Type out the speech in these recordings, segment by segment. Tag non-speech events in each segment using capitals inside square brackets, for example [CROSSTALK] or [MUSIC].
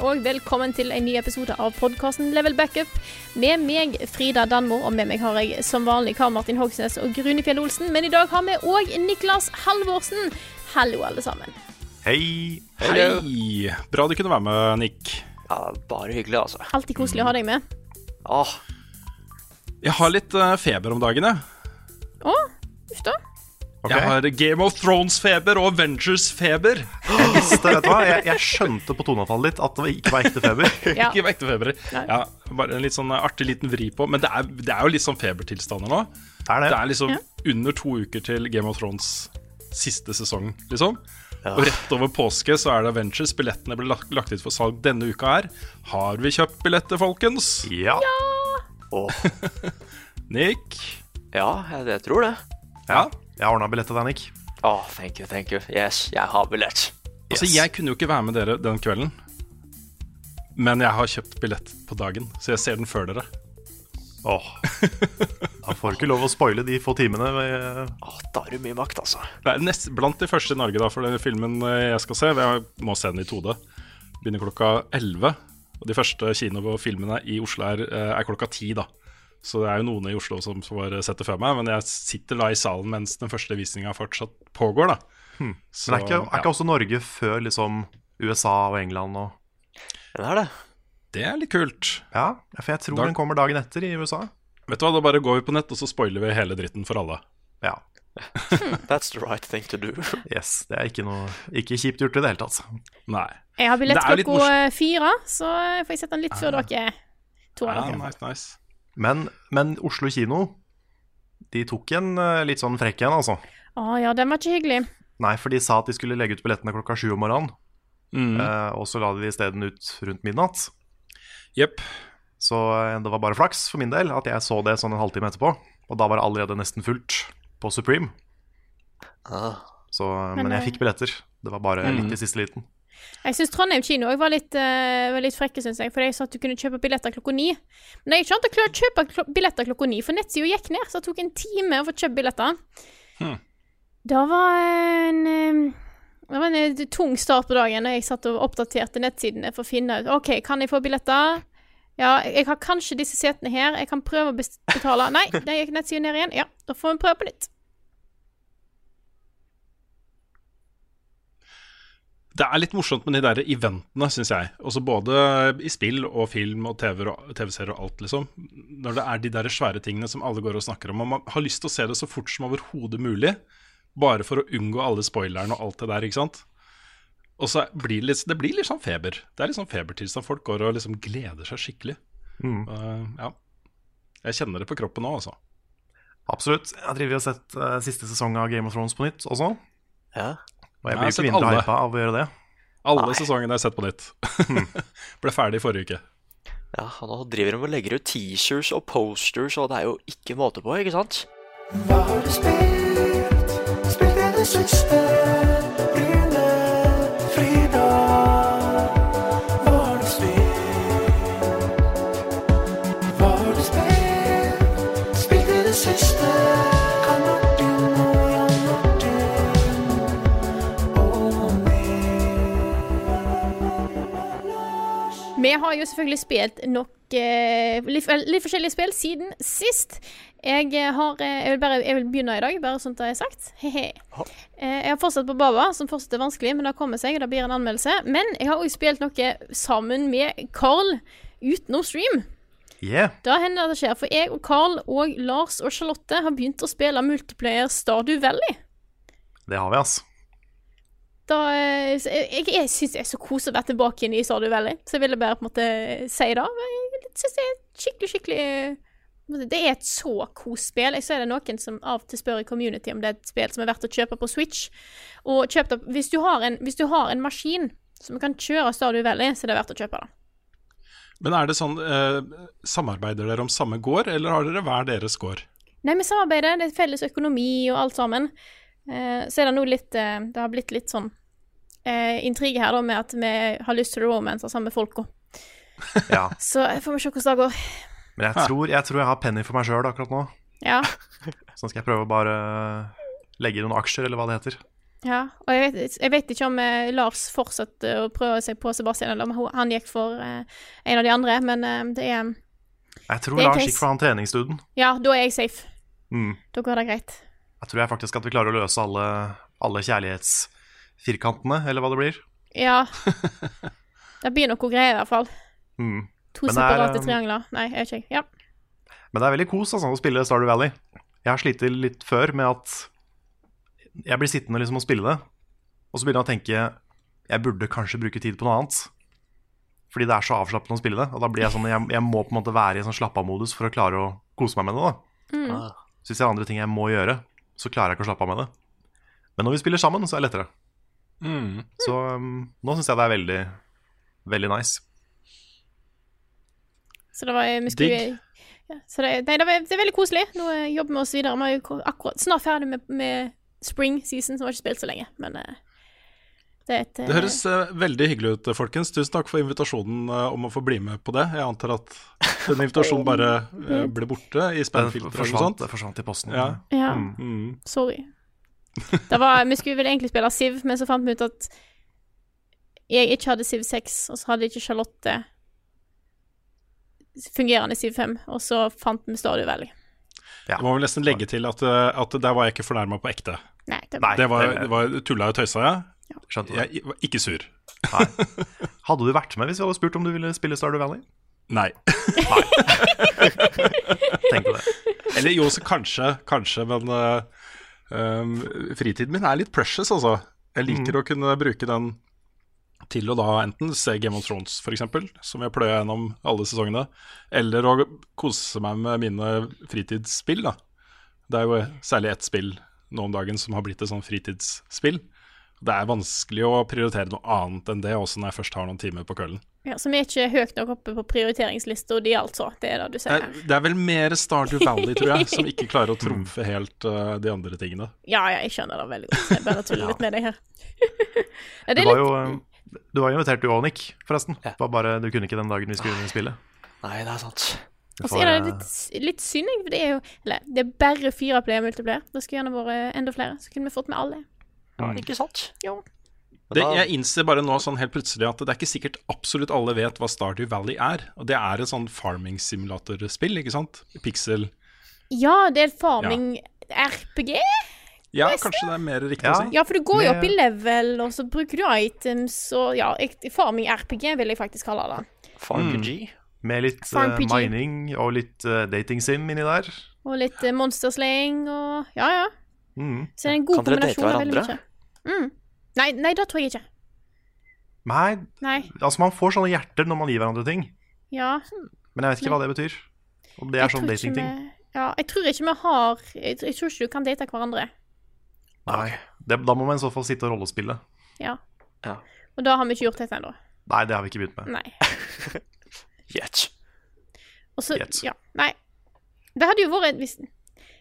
Og velkommen til en ny episode av podkasten Level Backup. Med meg, Frida Danmo, og med meg har jeg som vanlig Karl Martin Hogsnes og Grunefjell Olsen. Men i dag har vi òg Niklas Halvorsen. Hallo, alle sammen. Hei. Hei! Bra du kunne være med, Nick. Ja, bare hyggelig, altså. Alltid koselig å ha deg med. Åh, Jeg har litt eh, feber om dagen, jeg. Å, uff da. Ok. Jeg har Game of Thrones-feber og Avengers-feber. [GASPS] Jeg visste, vet du hva? Jeg, jeg skjønte på toneavtalen ditt at det ikke var ekte feber. [LAUGHS] Ja. Ikke ekte feber. Ja, bare en litt sånn artig liten vri på. Men det er, det er jo litt sånn febertilstander nå. Det er det. Det er liksom Ja. under to uker til Game of Thrones siste sesong, liksom. Ja. Og rett over påske så er det Avengers. Billettene ble lagt, lagt ut for salg denne uka her. Har vi kjøpt billetter, folkens? Ja. Åh, [LAUGHS] Nick? ja, jeg, jeg tror det. Ja. Jeg har ordna billett til deg, Nick. Åh, thank you, thank you. Yes, jeg har billett. Altså, jeg kunne jo ikke være med dere den kvelden. Men jeg har kjøpt billett på dagen, så jeg ser den før dere. Åh. Da får du ikke lov å spoile de få timene. Med... Ah, Åh, da har du mye makt, altså. Det er nest, blant de første i Norge da, for den filmen eh, jeg skal se. Jeg må se den i 2D. Begynner klokka 11. Og de første kino-filmene i Oslo er, eh, er klokka 10, da. Så det er jo noen i Oslo som får sett det før meg. Men jeg sitter da i salen mens den første visninga fortsatt pågår, da. Så, Men er ikke, er ja, også Norge før liksom USA og England og Det er det. det er litt kult. Ja, for jeg tror Da- den kommer dagen etter i USA. Vet du hva, Da bare går vi på nett, og så spoiler vi hele dritten for alle. Ja. That's the right thing to do. [LAUGHS] Yes. Det er ikke noe Ikke kjipt gjort i det hele tatt. Nei. Jeg har billett klokka fire, så får jeg sett den litt før dere. To av Ja, nice, nice. Men, men Oslo kino De tok en eh, litt sånn frekk en, altså. Å ja, den var ikke hyggelig. Nei, for de sa at de skulle legge ut billettene klokka sju om morgenen. Mm. eh, og så la de de isteden ut rundt midnatt. Jepp. Så eh, det var bare flaks for min del at jeg så det sånn en halvtime etterpå. Og da var det allerede nesten fullt på Supreme. Ah. Så, eh, Men, men jeg fikk billetter. Det var bare Mm. litt i siste liten. Jeg syns Trondheim kino òg var litt, eh, var litt frekke, syns jeg. For jeg sa at du kunne kjøpe billetter klokka ni. Men jeg ikke klart å kjøpe klo billetter klokka ni, for nettsida gikk ned. Så det tok en time å få kjøpt billetter. Hmm. Det var en eh, Det var en eh, tung start på dagen da jeg satt og oppdaterte nettsidene for å finne ut OK, kan jeg få billetter. Ja, jeg har kanskje disse setene her. Jeg kan prøve å betale. Nei, der gikk nettsiden ned igjen. Ja, da får vi prøve på nytt. Det er litt morsomt med de der eventene, syns jeg. Også både i spill og film og TV og- TV-serier og alt, liksom. Når det er de der svære tingene som alle går og snakker om. Og man har lyst til å se det så fort som overhodet mulig. Bare for å unngå alle spoilerne og alt det der, ikke sant. Og så blir det litt, det blir litt sånn feber. Det er litt sånn febertilstand. Folk går og liksom gleder seg skikkelig. Mm. Uh, ja. Jeg kjenner det på kroppen nå, altså. Absolutt. Jeg driver og sett uh, siste sesong av Game of Thrones på nytt også. Ja. Og jeg Jeg har blir jo sett ikke mindre hypa av å gjøre det. Alle Nei. sesongene har sett på nytt. [LAUGHS] Ble ferdig i forrige uke. ja, nå driver de og legger ut teasers og posters, og det er jo ikke måte på, ikke sant? Hva har du spilt? Spilt i det siste? Vi har jo selvfølgelig spilt nok eh, litt, litt forskjellige spill siden sist. Jeg eh, har eh, jeg, vil bare, jeg vil begynne i dag, bare sånt at det er sagt. He-he. Eh, jeg har fortsatt på Baba, som fortsatt er vanskelig, men det kommer seg, og det blir en anmeldelse. Men jeg har også spilt noe sammen med Carl utenom stream. Yeah. Da hender det det skjer, for jeg og Carl og Lars og Charlotte har begynt å spille multiplayer Stardew Valley. Det har vi, altså. Da, eh, jeg jeg, syns det er så koselig å være tilbake inn i Stardew Valley, så jeg ville bare på en måte si det. Jeg syns det er skikkelig, skikkelig Det er et så kos spill. Jeg ser det er noen som av og til spør i community om det er et spill som er verdt å kjøpe på Switch. Og kjøp det hvis du har en, du har en maskin som kan kjøre Stardew Valley, så er det verdt å kjøpe det. Men er det sånn eh, Samarbeider dere om samme gård, eller har dere hver deres gård? Nei, vi samarbeider. Det er felles økonomi og alt sammen. Eh, så er det nå litt eh, Det har blitt litt sånn eh, intrige her da med at vi har lyst til romance sammen samme folka. [LAUGHS] Ja. Så får vi se hvordan det går. Men jeg tror, jeg tror jeg har penny for meg sjøl akkurat nå. Ja. [LAUGHS] Så skal jeg prøve å bare legge i noen aksjer, eller hva det heter. ja. Og jeg vet, jeg vet ikke om eh, Lars fortsetter å prøve seg på Sebastian, eller om han gikk for eh, en av de andre, men eh, det er Jeg tror er Lars case. gikk for han treningsstuden. Ja, da er jeg safe. Mm. Da går det greit. Jeg tror jeg faktisk at vi klarer å løse alle, alle kjærlighetsfirkantene, eller hva det blir. Ja. [LAUGHS] Det blir noe greier, i hvert fall. Mm. To er, separate um, triangler. Nei, jeg vet ikke. Ja. Men det er veldig kos altså, å spille Stardew Valley. Jeg har slitt litt før med at jeg blir sittende liksom og spille det, og så begynner jeg å tenke jeg burde kanskje bruke tid på noe annet. Fordi det er så avslappende å spille det. Og da blir jeg sånn, jeg, jeg må på en måte være i en sånn slapp-av-modus for å klare å kose meg med det. da. Mm. Ah. Så hvis det er andre ting jeg må gjøre, så klarer jeg ikke å slappe av med det. Men når vi spiller sammen, så er det lettere. Mm. Så um, nå syns jeg det er veldig, veldig nice. Så det var vi skulle, Digg. Ja, det, nei, det, var, det er veldig koselig. Nå eh, jobber vi oss videre. Vi er jo akkurat snart ferdig med, med spring season, som har ikke spilt så lenge, men eh, det er et eh, Det høres uh, veldig hyggelig ut, folkens. Tusen takk for invitasjonen uh, om å få bli med på det. Jeg antar at den invitasjonen bare [LAUGHS] uh, ble borte i Den eller noe sånt. det forsvant i posten. Ja. Ja, Mm. Mm. sorry. Det var, vi skulle vel egentlig spille Siv, men så fant vi ut at jeg ikke hadde Siv 6, og så hadde ikke Charlotte fungerende Siv 5, og så fant vi Valley. Ja. Jeg må vel nesten legge til at, eh, at der var jeg ikke fornærma på ekte. Nei, det, var... Det var, det- var tulla og tøysa jeg. Ja. Jeg var ikke sur. Nei. [LAUGHS] Hadde du vært med hvis vi hadde spurt om du ville spille Stardew Valley? Nei. Nei. [LAUGHS] Tenk på det. Eller jo, så kanskje, kanskje, men eh, um, fritiden min er litt precious, altså. Jeg liker å kunne bruke den til å da enten se Game of Thrones, f.eks., som jeg pløyer gjennom alle sesongene, eller å kose meg med mine fritidsspill, da. Det er jo særlig ett spill nå om dagen som har blitt et sånn fritidsspill. Det er vanskelig å prioritere noe annet enn det, også når jeg først har noen timer på kvelden. ja, så vi er ikke høyt nok oppe på prioriteringslista di, altså. Det er det du Det sier er, her. det er vel mer Stardew Valley, tror jeg, som ikke klarer å [LAUGHS] trumfe helt uh, de andre tingene. Ja, ja, jeg skjønner det veldig godt. Jeg bare tuller [LAUGHS] litt med deg her. [LAUGHS] ja, det Du var jo, eh, du var jo invitert du òg, Nick, forresten. Ja. Det var bare, du kunne ikke den dagen vi skulle spille. Nei, det er sant. Og så er det eh, litt, litt synd, for det er jo Eller, det er bare fire player multiplayer. Det skulle gjerne vært enda flere. Så kunne vi fått med alle. Ja, ikke sant? Jo. Det, jeg innser bare nå sånn helt plutselig at det er ikke sikkert absolutt alle vet hva Stardew Valley er. Og det er et sånn farming simulator-spill, ikke sant? Pixel Ja, det er farming-RPG. Ja, kanskje det er mer riktig Ja. å si? Ja, for du går jo opp i level, og så bruker du items, og ja, farming-RPG vil jeg faktisk kalle det. FarmPG. Mm. Med litt eh, mining og litt uh, dating sim inni der. Og litt uh, monsterslaying og Ja, ja. Mm. Så det er en god Kan dere date kombinasjon av veldig hverandre? mye. Mm. Nei, nei, det tror jeg ikke. Nei, Nei. altså man får sånne hjerter når man gir hverandre ting. Ja. Men jeg vet ikke hva det betyr. Om det er jeg sånn datingting. vi- Ja, jeg tror ikke vi har Jeg, jeg tror ikke du kan date hverandre. Nei. Det, da må man i så fall sitte og rollespille. Ja. Ja. Og da har vi ikke gjort dette ennå. Nei, det har vi ikke begynt med. Nei. [LAUGHS] Yet. Og så Yes. Ja. Nei. Det hadde jo vært hvis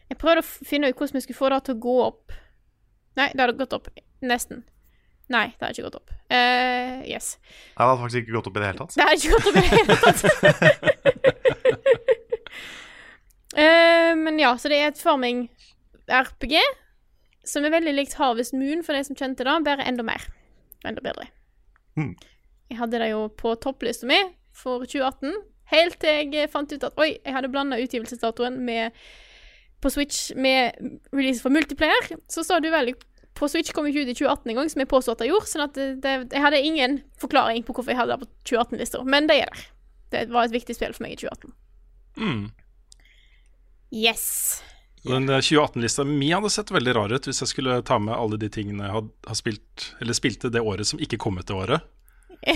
Jeg prøvde å finne ut hvordan vi skulle få det til å gå opp. Nei, det hadde gått opp. Nesten. Nei, det hadde ikke gått opp. Uh, yes. Det hadde faktisk ikke gått opp i det hele tatt. Det hadde ikke gått opp i det hele tatt. uh, [LAUGHS] men ja, så det er et farming-RPG som er veldig likt Harvest Moon, for de som kjente det, bare enda mer. Enda bedre. Mm. Jeg hadde det jo på topplista mi for 2018, helt til jeg fant ut at oi, jeg hadde blanda utgivelsesdatoen med på Switch med release for multiplayer. Så sa du vel på Switch kom ikke ut i 2018 engang, som jeg påstod at jeg gjorde. Sånn at det, det, jeg hadde ingen forklaring på hvorfor jeg hadde det på 2018-lista, men det er der. Det var et viktig spill for meg i 2018. Mm. Yes. Den eh, 2018-lista mi hadde sett veldig rar ut hvis jeg skulle ta med alle de tingene jeg had- har spilt Eller spilte det året som ikke kom ut det året. [LAUGHS]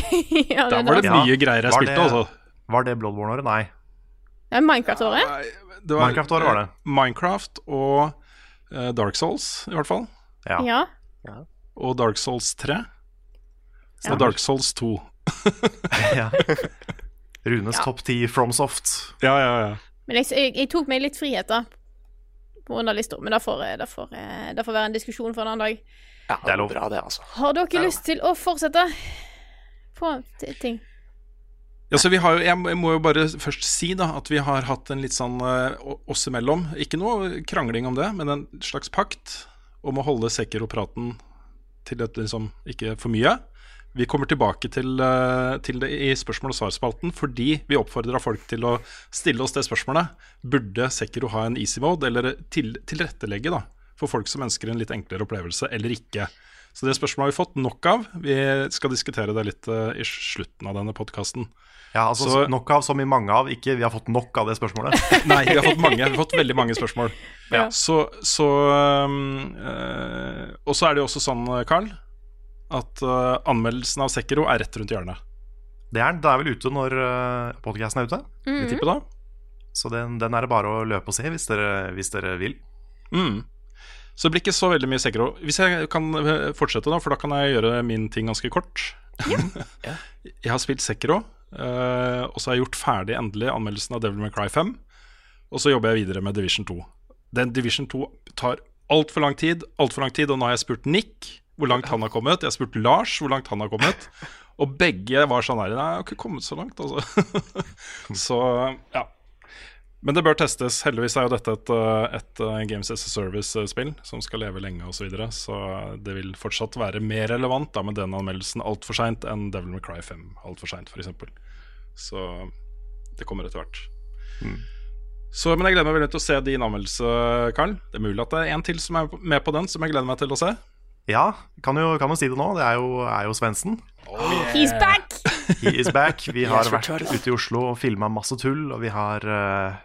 ja, Der det var det Ja. mye greier jeg Var spilte, altså. Var det Bloodborne-året? Nei. Det er Minecraft-året. Det var- Minecraft-året var det. eh, Minecraft og uh, Dark Souls, i hvert fall. Ja. Ja. Og Dark Souls 3. Ja. Og Dark Souls 2. [LAUGHS] ja. Runes topp ti FromSoft. Ja, ja, ja. Men jeg, jeg, jeg tok meg litt frihet, da. På lista. Men det får, det, får, det får være en diskusjon for en annen dag. Ja, Det er lov. Bra, det, altså. Har dere lyst til å fortsette på ting? Ja, så vi har jo, jeg må- jo bare først si da at vi har hatt en litt sånn eh, oss imellom Ikke noe krangling om det, men en slags pakt om å holde Sekiro-praten til et liksom ikke for mye. Vi kommer tilbake til, eh, til det i spørsmål- og svarspalten fordi vi oppfordra folk til å stille oss det spørsmålet. Burde Sekiro ha en easy mode, eller til, tilrettelegge da, for folk som ønsker en litt enklere opplevelse, eller ikke? Så det spørsmålet har vi fått nok av. Vi skal diskutere det litt eh, i slutten av denne podkasten. Ja, altså Så- Nok av som i mange av, ikke vi har fått nok av det spørsmålet. [LAUGHS] Nei, vi har fått mange. Vi har fått veldig mange spørsmål. Ja. Så, så um, eh, Og så er det jo også sånn, Carl, at uh, anmeldelsen av Sekiro er rett rundt hjørnet. Det er, den er vel ute når uh, podkasten er ute, vi tipper da? så den, den er det bare å løpe og se hvis dere, hvis dere vil. Mm. Så det blir ikke så veldig mye Sekiro. Hvis jeg kan eh, fortsette, da, for da kan jeg gjøre min ting ganske kort. Ja. [LAUGHS] jeg har spilt Sekiro, eh, og så har jeg gjort ferdig endelig anmeldelsen av Devil May Cry 5. Og så jobber jeg videre med Division 2. Den Division 2 tar altfor lang tid, altfor lang tid, og nå har jeg spurt Nick hvor langt han har kommet. Jeg har spurt Lars hvor langt han har kommet. Og begge var sånn her Nei, jeg har ikke kommet så langt, altså. [LAUGHS] så ja. Men det bør testes. Heldigvis er jo dette et, uh, et uh, Games as a Service-spill som skal leve lenge osv., så, videre, så det vil fortsatt være mer relevant da med den anmeldelsen altfor seint enn Devil May Cry 5 altfor seint, f.eks. Så det kommer etter hvert. Så, men jeg gleder meg veldig til å se din anmeldelse, Carl. Det er mulig at det er en til som er med på den, som jeg gleder meg til å se. Ja, kan jo, kan jo si det nå. Det er jo, er jo Svendsen. He's back! He is back. Vi [LAUGHS] har vært ute i Oslo og filma masse tull, og vi har eh,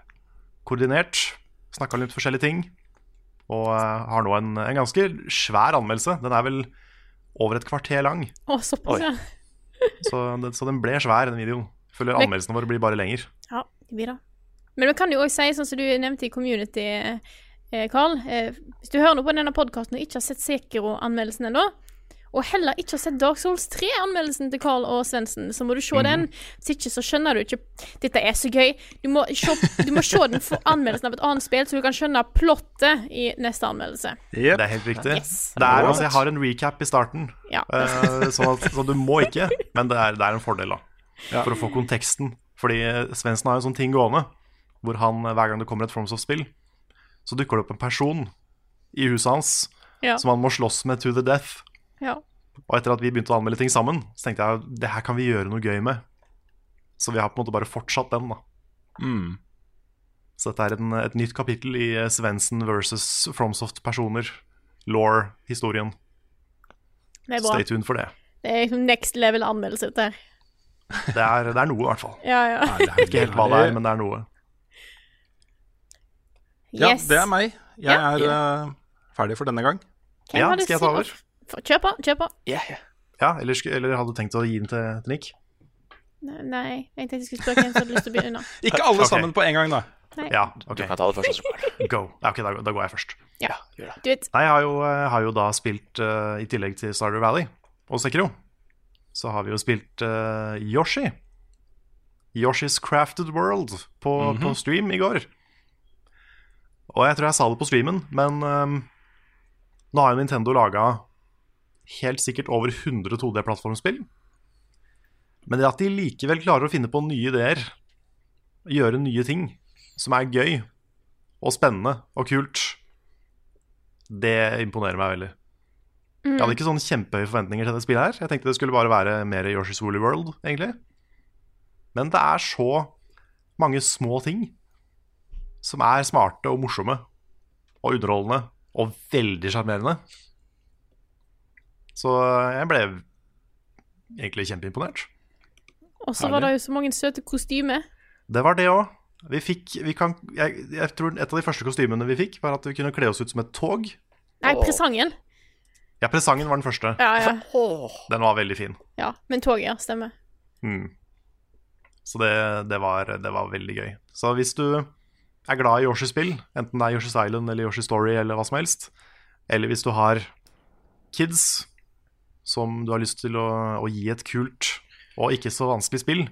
koordinert. Snakka litt forskjellige ting. Og eh, har nå en, en ganske svær anmeldelse. Den er vel over et kvarter lang, Å, såpass, ja. [LAUGHS] [LAUGHS] så den, så den ble svær, den videoen. Føler Men- anmeldelsene våre blir bare lenger. Ja, det blir det. Men vi kan jo òg si, sånn som du nevnte i Community, eh, Carl eh, Hvis du hører noe på denne podkasten og ikke har sett Sekiro-anmeldelsen ennå, og heller ikke har sett Dark Souls 3-anmeldelsen til Carl og Svendsen, så må du se den. Hvis ikke så skjønner du ikke Dette er så gøy. Du må se, du må se den for anmeldelsen av et annet spill, så du kan skjønne plottet i neste anmeldelse. Det er helt riktig. Yes. Det er, altså, jeg har en recap i starten, Ja. uh, så, så du må ikke, men det er, det er en fordel, da. For å få konteksten. Fordi Svendsen har jo en sånn ting gående, hvor han, eh, hver gang det kommer et FromSoft-spill, så dukker det opp en person i huset hans Ja. som han må slåss med to the death. Ja. Og etter at vi begynte å anmelde ting sammen, så tenkte jeg det her kan vi gjøre noe gøy med. Så vi har på en måte bare fortsatt den, da. Mm. Så dette er en, et nytt kapittel i eh, Svendsen versus FromSoft-personer. Law-historien. Det er bra. Stay tuned for det. Det er liksom next level anmeldelse, dette her. Det er, det er noe, i hvert fall. Ja, ja. Nei, det er Ikke helt hva det er, men det er noe. Ja, det er meg. Jeg Ja. er uh, ferdig for denne gang. Hvem Ja, skal jeg ta si- over? Kjør på. Kjør på. Yeah, yeah. Ja, eller, eller hadde du tenkt å gi den til, til Nick? Nei, jeg tenkte jeg skulle spørre hvem som hadde lyst til å begynne. [LAUGHS] Ikke alle okay. sammen på en gang, da. Ja, okay. Du kan ta det først. [LAUGHS] Go. Ja, ok, da, da går jeg først. Ja. Gjør det. Du vet, Nei, jeg har jo, har jo da spilt, uh, i tillegg til Stardew Valley og Sekiro, så har vi jo spilt uh, Yoshi. Yoshi's Crafted World på, på stream i går. Og jeg tror jeg sa det på streamen, men um, nå har jo Nintendo laga helt sikkert over 100 2D-plattformspill. Men det at de likevel klarer å finne på nye ideer, gjøre nye ting som er gøy og spennende og kult, det imponerer meg veldig. Jeg hadde ikke sånne kjempehøye forventninger til det spillet her. Jeg tenkte det skulle bare være mer Yoshi's Woolly World, egentlig. Men det er så mange små ting som er smarte og morsomme og underholdende og veldig sjarmerende. Så jeg ble egentlig kjempeimponert. Og så var det jo så mange søte kostymer. Det var det òg. Vi fikk vi kan, jeg, jeg tror Et av de første kostymene vi fikk, var at vi kunne kle oss ut som et tog. Nei, presangen. Ja, presangen var den første. Ja, ja. [LAUGHS] Den var veldig fin. ja. Men toget, ja. Stemmer. Mm. Så det, det, var, det var veldig gøy. Så hvis du er glad i Yoshi-spill, enten det er Yoshi's Island eller Yoshi Story eller hva som helst, eller hvis du har kids som du har lyst til å, å gi et kult og ikke så vanskelig spill,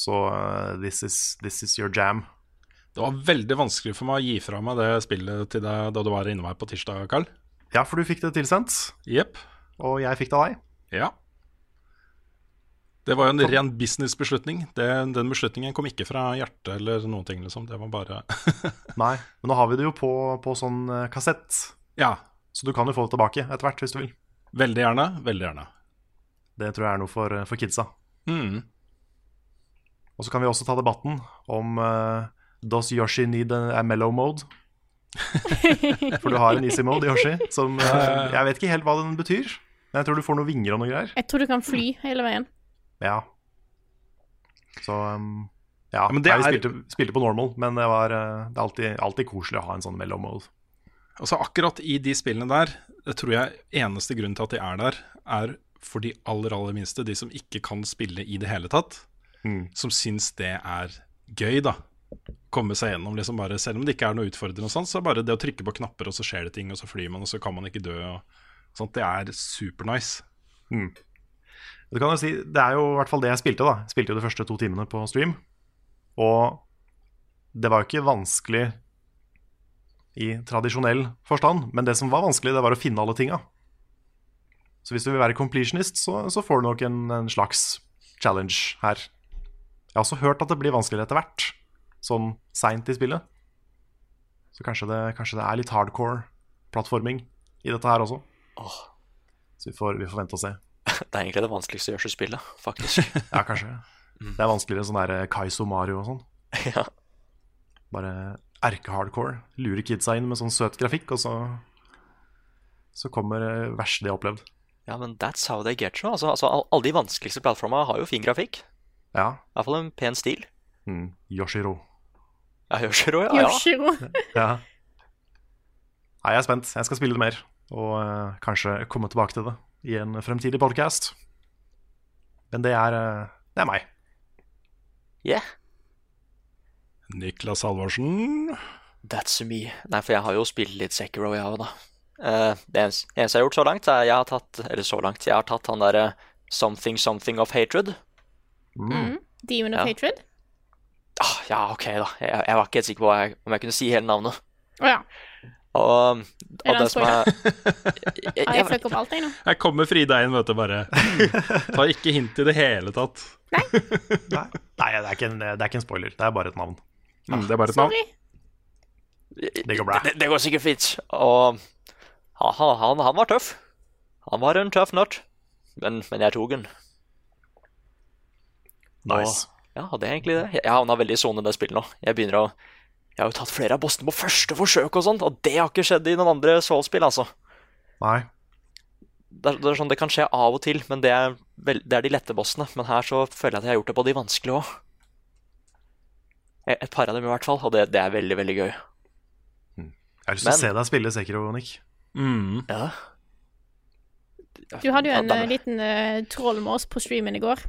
så uh, this, is, this is your jam. Det var veldig vanskelig for meg å gi fra meg det spillet til deg da du var inne her på tirsdag, Carl. Ja, for du fikk det tilsendt, Yep. og jeg fikk det av deg. Ja. Det var jo en ren businessbeslutning. Det, den beslutningen kom ikke fra hjertet eller noen ting, liksom. Det var bare [LAUGHS] Nei, men nå har vi det jo på, på sånn eh, kassett, Ja. så du kan jo få det tilbake etter hvert hvis du vil. Veldig gjerne. Veldig gjerne. Det tror jeg er noe for, for kidsa. Mm. Og så kan vi også ta debatten om uh, Does Yoshi need a, a mellow mode? [LAUGHS] For du har en easy mode Yoshi som uh, Jeg vet ikke helt hva den betyr, men jeg tror du får noen vinger og noe greier. Jeg tror du kan fly hele veien. Ja. Så um, Ja, men det Nei, vi spilte, spilte på normal, men det, var, uh, det er alltid, alltid koselig å ha en sånn mellow mode. Altså Akkurat i de spillene der, det tror jeg eneste grunnen til at de er der, er for de aller, aller minste, de som ikke kan spille i det hele tatt. Mm. Som syns det er gøy, da. Komme seg gjennom, liksom bare, selv om det ikke er noe utfordrende, og sånn, så er bare det å trykke på knapper, og så skjer det ting, og så flyr man, og så kan man ikke dø. Og sånt, det er supernice. Du kan jo si, Det er jo i hvert fall det jeg spilte. da Spilte jo de første to timene på stream. Og det var jo ikke vanskelig i tradisjonell forstand, men det som var vanskelig, det var å finne alle tinga. Så hvis du vil være completionist, så, så får du nok en, en slags challenge her. Jeg har også hørt at det blir vanskeligere etter hvert, sånn seint i spillet. Så kanskje det, kanskje det er litt hardcore plattforming i dette her også. Oh. Så vi får, vi får vente og se. [LAUGHS] det er egentlig det vanskeligste å gjøre i spillet, faktisk. [LAUGHS] Ja, kanskje. Det er vanskeligere sånn der Kaizo Mario og sånn. [LAUGHS] ja. Bare erke-hardcore. Lurer kidsa inn med sånn søt grafikk, og så Så kommer det verste de har opplevd. ja, men that's how they get you. Altså, altså, alle de vanskeligste plattforma har jo fin grafikk. Ja. I hvert fall en pen stil. Mm. Yoshiro. Ja, Yoshiro, ja. ja. Yoshiro. [LAUGHS] Ja. Nei, jeg er spent. Jeg skal spille det mer. Og uh, kanskje komme tilbake til det i en fremtidig podcast. Men det er, uh, det er meg. Yeah, Niklas Halvorsen. that's me. Nei, for jeg har jo spilt litt Sekiro, jeg òg, da. Eh, det eneste, jeg har gjort så langt, er jeg har tatt Eller så langt, jeg har tatt han derre Something Something of Hatred. Mm. Demon of Ja. Hatred. Ah, ja, ok, da. Jeg, jeg var ikke helt sikker på jeg, om jeg kunne si hele navnet. Å ja. Og, Er og det som er [LAUGHS] jeg, jeg, jeg opp alt, jeg nå? jeg kommer Frida inn, vet du, bare. Tar ikke hint i det hele tatt. [LAUGHS] Nei, Nei det, er ikke en, det er ikke en spoiler. Det er bare et navn. Mm, det er bare et navn. Det går bra. Det, det går sikkert fint. Og han, han, han var tøff. Han var en tøff nøtt. Men, men jeg tok den. Nice. Og, ja, det er egentlig det. Jeg havna veldig i sone i det spillet nå. Jeg begynner å Jeg har jo tatt flere av bossene på første forsøk og sånt, og det har ikke skjedd i noen andre Soul-spill, altså. Nei. Det er, det er sånn det kan skje av og til, men det er, vel, det er de lette bossene. Men her så føler jeg at jeg har gjort det på de vanskelige òg. Et par av dem i hvert fall, og det, det er veldig, veldig gøy. Jeg har lyst til å se deg spille Sekiro, Nick. Mm. Ja. Du hadde jo en den- eh, liten uh, troll med oss på streamen i går.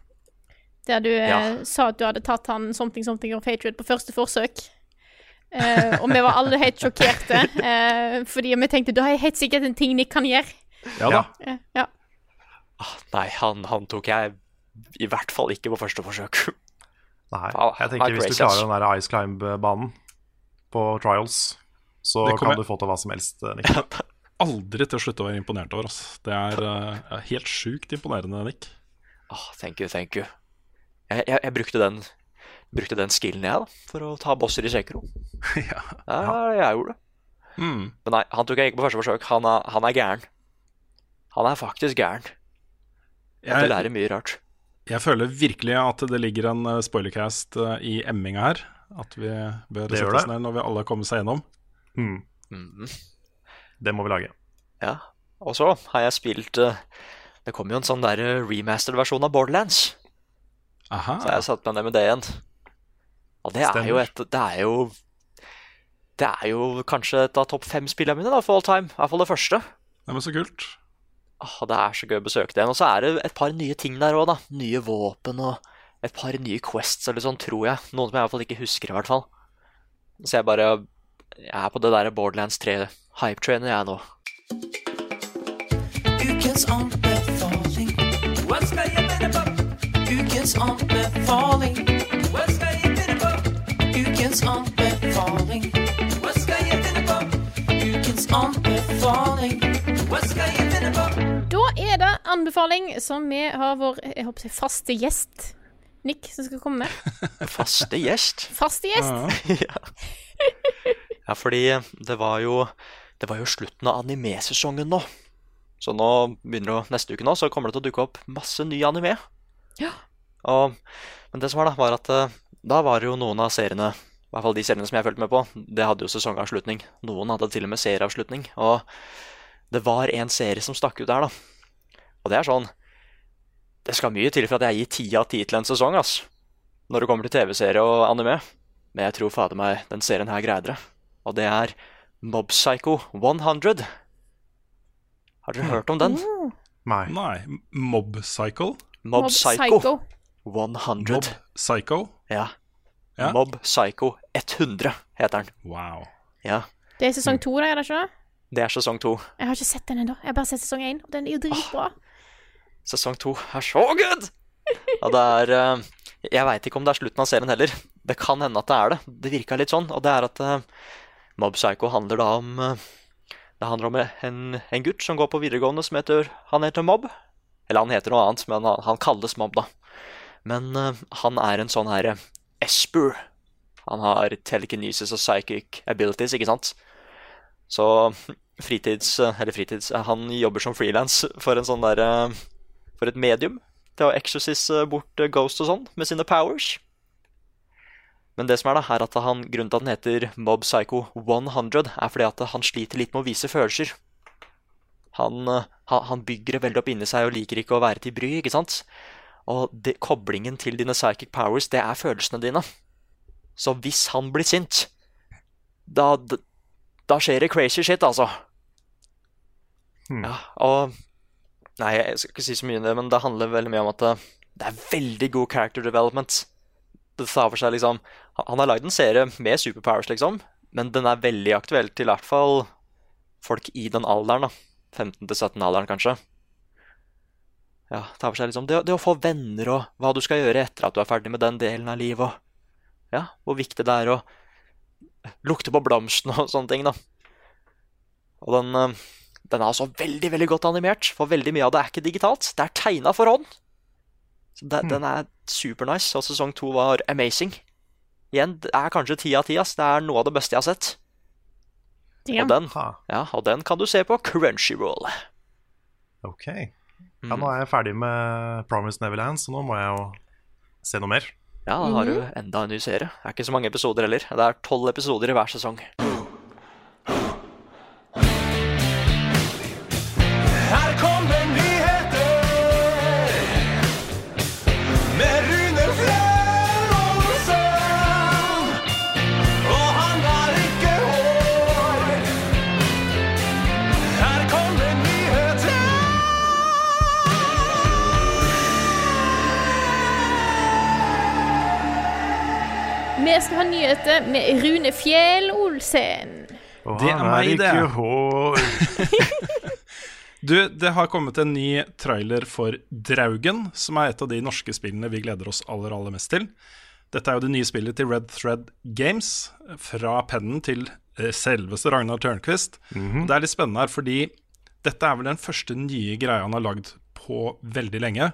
Der du eh, Ja. sa at du hadde tatt han Something Something of Hatred på første forsøk. Uh, og vi var alle helt sjokkerte, [LAUGHS] eh, fordi vi tenkte da er helt sikkert en ting Nick kan gjøre. Ja da. Eh, ja. Ah, Nei, han, han tok jeg i hvert fall ikke på første forsøk. Nei, jeg tenker hvis du klarer den der Ice Climb-banen på Trials, så kan jeg... du få til hva som helst, eh, Nick. [LAUGHS] Aldri til å slutte å være imponert over. Altså. Det er uh, helt sjukt imponerende, Nick. Oh, thank you, thank you. Jeg, jeg, jeg brukte, den, brukte den skillen, jeg, da, for å ta bosser i Sekro. [LAUGHS] ja. Ja, jeg gjorde det. Mm. Men nei, han tok jeg ikke på første forsøk. Han er, han er gæren. Han er faktisk gæren. Jeg, Jeg, lærer mye rart. Jeg føler virkelig at det ligger en eh, spoilercast eh, i emminga her. At vi bør Det sette oss ned når vi alle har kommet seg gjennom. Mm, Mm. det må vi lage. Ja. Og så har jeg spilt eh, Det kom jo en sånn der remastered versjon av Borderlands. Aha. Så jeg har satt meg ned med det igjen. Og det er jo et Det er jo Det er jo kanskje et av topp fem spillene mine da, for all time. I hvert fall det første. Det men så kult. Åh, det er så gøy å besøke det igjen. Og så er det et par nye ting der òg, da. Nye våpen og et par nye quests eller sånn, tror jeg. Noen som jeg i hvert fall ikke husker, i hvert fall. Så jeg bare Jeg er på det der Borderlands 3-hype-trainet, jeg nå. Ukens anbefaling. Hva skal jeg finne på? Ukens anbefaling. Hva skal jeg finne på? Ukens anbefaling. Hva skal jeg finne på? Ukens anbefaling. Hva skal jeg anbefaling som vi har vår jeg håper faste gjest, Nick, som skal komme med. [LAUGHS] Faste gjest. Faste gjest. ja. [LAUGHS] ja, fordi det var jo Det var jo slutten av animesesongen nå. Så nå begynner det neste uke nå så kommer det til å dukke opp masse ny anime. Ja. Og, men det som var, da, var at eh, da var det jo noen av seriene I hvert fall de seriene som jeg fulgte med på, det hadde jo sesongavslutning. Noen hadde til og med serieavslutning. Og det var en serie som stakk ut der, da. Og det er sånn Det skal mye til for at jeg gir ti av ti til en sesong, ass. Når det kommer til TV-serie og anime. Men jeg tror fader meg den serien her greide det. Og det er Mob Psycho 100. Har dere hørt om den? Nei. Nei. Mob Psycho? Mob, Mob Psycho, Psycho. 100. Mob Psycho? Ja. Ja. Mob Psycho 100 heter den. Wow. Ja. Det er sesong to, da, er det ikke? det? Det er sesong to. Jeg har ikke sett den ennå. Jeg har bare sett sesong én, og den er jo dritbra. Sesong to er så good! Og det er eh, Jeg veit ikke om det er slutten av serien heller. Det kan hende at det er det. Det virka litt sånn. Og det er at eh, Mob Psycho handler da om eh, Det handler om en, en gutt som går på videregående som heter Han heter Mob. Eller han heter noe annet, men han, han kalles Mob, da. Men han er en sånn herre Esper. Han har telekinesis og psychic abilities, ikke sant? Så fritids... Eller fritids Han jobber som frilans for en sånn derre For et medium til å exorcise bort Ghost og sånn med sine powers. Men det som er da, er at han, grunnen til at den heter Mob Psycho 100, er fordi at han sliter litt med å vise følelser. Han, eh, han, bygger det veldig opp inni seg og liker ikke å være til bry, ikke sant? Og det, koblingen til dine psychic powers, det er følelsene dine. Så hvis han blir sint, da, da, da skjer det crazy shit, altså. Hmm. Ja, og Nei, jeg skal ikke si så mye om det, men det handler veldig mye om at det, det er veldig god character development. Det tar for seg liksom Han han har lagd en serie med superpowers, liksom, men den er veldig aktuell til i hvert fall folk i den alderen, da. 15-17-alderen, kanskje. Ja, tar for seg liksom det, det å få venner og hva du skal gjøre etter at du er ferdig med den delen av livet, og ja, hvor viktig det er å lukte på blomstene og sånne ting, da. Og den, eh, den er altså veldig veldig godt animert, for veldig mye av det er ikke digitalt. Det er tegna for hånd. Så det, Den er supernice, og sesong to var amazing. Igjen, det er kanskje ti av ti. ass. Det er noe av det beste jeg har sett. Og den, ja, og den kan du se på Crunchyroll. ok. Ja, nå er jeg ferdig med Promise Neverland, så nå må jeg jo se noe mer. Ja, da har du enda en ny serie. Det er ikke så mange episoder heller. Det er tolv episoder i hver sesong. Vi skal ha nyheter med Rune Fjell Olsen. Og Det er meg, det. hår. [LAUGHS] Du, det har kommet en ny trailer for Draugen, som er et av de norske spillene vi gleder oss aller, aller mest til. Dette er jo det nye spillet til Red Thread Games, fra pennen til eh, selveste Ragnar Tørnquist. Det er litt spennende her, fordi dette er vel den første nye greia han har lagd på veldig lenge.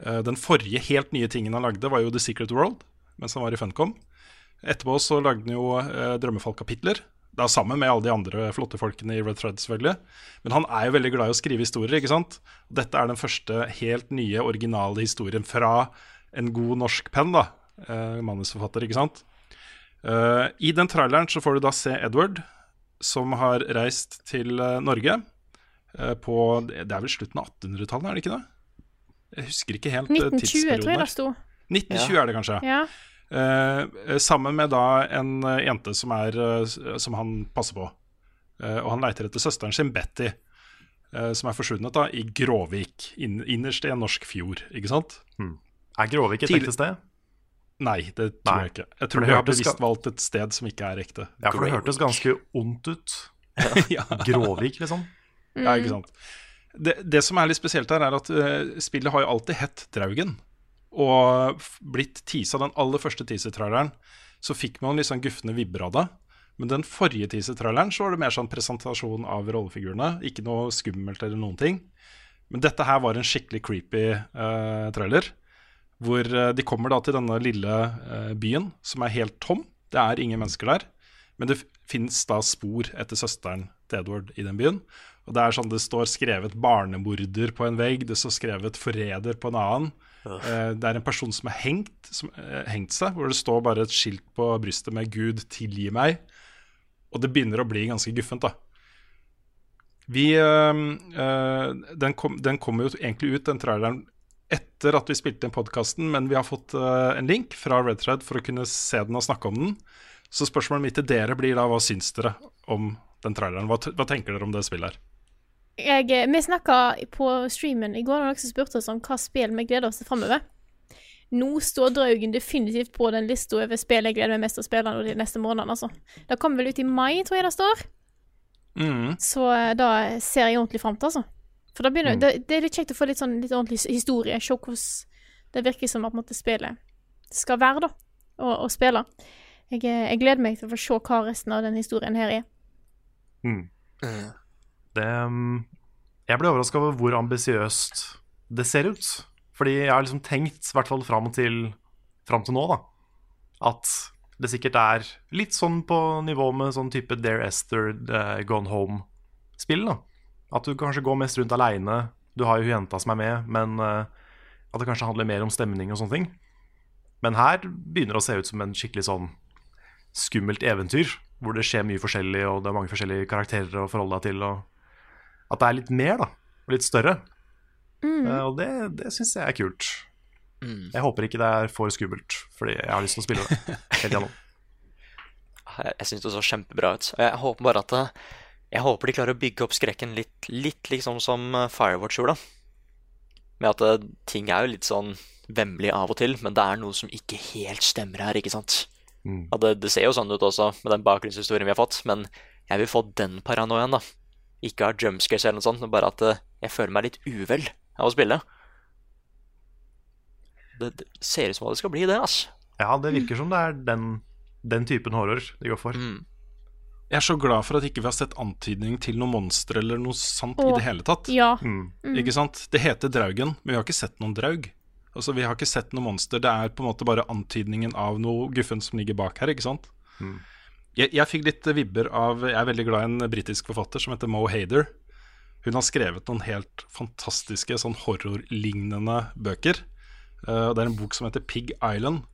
Eh, Den forrige helt nye tingen han lagde, var jo The Secret World, mens han var i Funcom. Etterpå så lagde han jo eh, Drømmefall-kapitler. Da sammen med alle de andre flotte folkene i Red Thread, selvfølgelig. Men han er jo veldig glad i å skrive historier, ikke sant? Dette er den første helt nye, originale historien fra en god norsk penn, da. Eh, manusforfatter, ikke sant? Eh, I den traileren så får du da se Edward, som har reist til eh, Norge eh, på Det er vel slutten av 1800-tallet, er det ikke det? Jeg husker ikke helt eh, 1920, tror jeg det sto. 1920 er det kanskje. Ja. Eh, sammen med da en eh, jente som, er, eh, som han passer på. Eh, og han leiter etter søsteren sin, Betty, eh, som er forsvunnet da, i Gråvik, inn, innerst i en norsk fjord. Ikke sant? Er Gråvik et ekte sted? Nei, det tror Nei. jeg ikke. Jeg tror de har bevisst valgt et sted som ikke er ekte. Ja, for det hørtes ganske ondt ut. [LAUGHS] ja. Gråvik, liksom. Ja, ikke sant. Det, det som er litt spesielt her, er at uh, spillet har jo alltid hett Draugen. Og blitt teasa, den aller første teaser-traileren, så fikk man litt sånn gufne vibber av det. Men den forrige teaser-traileren så var det mer sånn presentasjon av rollefigurene. Ikke noe skummelt eller noen ting. Men dette her var en skikkelig creepy uh, trailer. Hvor eh, de kommer da til denne lille uh, byen som er helt tom. Det er ingen mennesker der. Men det fins da spor etter søsteren til Edward i den byen. Og Det er sånn det står skrevet 'barnemorder' på en vegg, det står skrevet 'forræder' på en annen. Eh, det er en person som er hengt, som, eh, hengt seg, hvor det står bare et skilt på brystet med 'Gud, tilgi meg'. Og det begynner å bli ganske guffent, da. Vi, eh, eh, den, kom, den kommer jo egentlig ut, den traileren, etter at vi spilte inn podkasten, men vi har fått eh, en link fra Redthread for å kunne se den og snakke om den. Så spørsmålet mitt til dere blir da hva syns dere om den traileren? Hva, hva tenker dere om det spillet her? Jeg, eh, vi snakka på streamen i går, og noen som spurte oss om hva spill vi gleder oss til framover. Nå står Draugen definitivt på den lista over spill jeg gleder meg mest til å spille de neste månedene. Altså. Det kommer vel ut i mai, tror jeg det står. Mm. Så eh, da ser jeg ordentlig fram til, altså. For da begynner, det, det er litt kjekt å få litt sånn litt ordentlig historie. Se hvordan det virker som at måte, spillet skal være, da. Å, å spille. Jeg, eh, jeg gleder meg til å få se hva resten av den historien her er. Mm. Det, um, jeg ble overraska over hvor ambisiøst det ser ut. Fordi jeg har liksom tenkt, i hvert fall fram til, fram til nå, da, at det sikkert er litt sånn på nivå med sånn type Dare Esther, uh, Gone Home-spill. da At du kanskje går mest rundt aleine. Du har jo hun jenta som er med, men uh, at det kanskje handler mer om stemning og sånne ting. Men her begynner det å se ut som en skikkelig sånn skummelt eventyr, hvor det skjer mye forskjellig, og det er mange forskjellige karakterer å forholde deg til. Og at det er litt mer, da. Og litt større. Eh, og det, det syns jeg er kult. Jeg håper ikke det er for skummelt, fordi jeg har lyst til å spille det [LAUGHS] helt gjennom. Jeg, jeg syns det så kjempebra ut. Og Jeg håper bare at det, Jeg håper de klarer å bygge opp skrekken litt, litt liksom som eh, Firewatch gjorde. da. Med at eh, ting er jo litt sånn vemmelig av og til, men det er noe som ikke helt stemmer her, ikke sant? Mm. Ja, det, det ser jo sånn ut også, med den bakgrunnshistorien vi har fått, men jeg vil få den paranoiaen, da. Ikke har jumpscares eller noe sånt, men bare at eh, jeg føler meg litt uvel av å spille. Det, det ser ut som hva det skal bli, det, ass. Ja, det virker som det er den, den typen horror de går for. Mm. Jeg er så glad for at ikke vi har sett antydning til noe monster eller noe sant i det hele tatt. Ja. Mm. Ikke sant? Det heter Draugen, men vi har ikke sett noen draug. Altså, Vi har ikke sett noe monster. Det er på en måte bare antydningen av noe guffen som ligger bak her. ikke sant? Mm. Jeg, jeg fikk litt vibber av Jeg er veldig glad i en britisk forfatter som heter Mo Hader. Hun har skrevet noen helt fantastiske sånn horrorlignende bøker. Uh, det er en bok som heter Pig Island,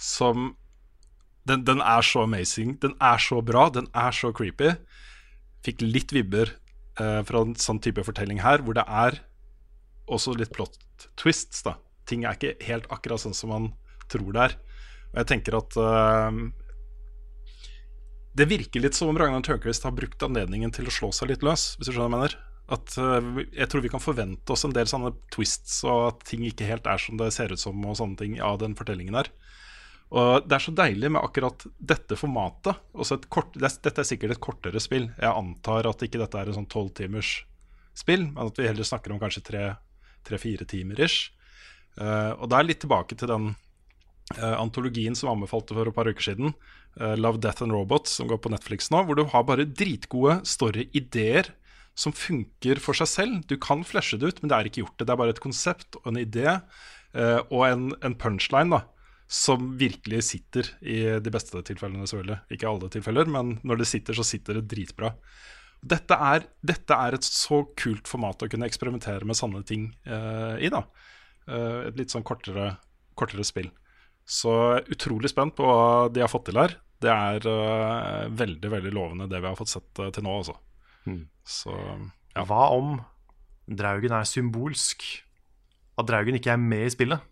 som den, den er så amazing. Den er så bra. Den er så creepy. Fikk litt vibber uh, fra en sånn type fortelling her, hvor det er også litt plot twists. da Ting er ikke helt akkurat sånn som man tror det er. Og jeg tenker at eh, Det virker litt som om Ragnar Tørnquist har brukt anledningen til å slå seg litt løs, hvis du skjønner hva jeg mener. At eh, Jeg tror vi kan forvente oss en del sånne twists, og at ting ikke helt er som det ser ut som, og sånne ting av den fortellingen her. Og Det er så deilig med akkurat dette formatet. Kort, dette er sikkert et kortere spill. Jeg antar at ikke dette er en sånn tolvtimers spill, men at vi heller snakker om kanskje tre-fire timer ish. Eh, og da er litt tilbake til den eh, antologien som anbefalte for et par uker siden, Love, Death and Robots, som går på Netflix nå, hvor du har bare dritgode story-ideer som funker for seg selv. Du kan flashe det ut, men det er ikke gjort det. Det er bare et konsept og en idé eh, og en, en punchline da, som virkelig sitter i de beste tilfellene, selvfølgelig. Ikke alle tilfeller, men når det sitter, så sitter det dritbra. Dette er, dette er et så kult format å kunne eksperimentere med sanne ting eh, i. da Eh, Et litt sånn kortere, kortere spill. Så utrolig spent på hva de har fått til her. Det er uh, veldig veldig lovende, det vi har fått sett uh, til nå. Altså. Mm. Så ja. Hva om Draugen er symbolsk? At Draugen ikke er med i spillet?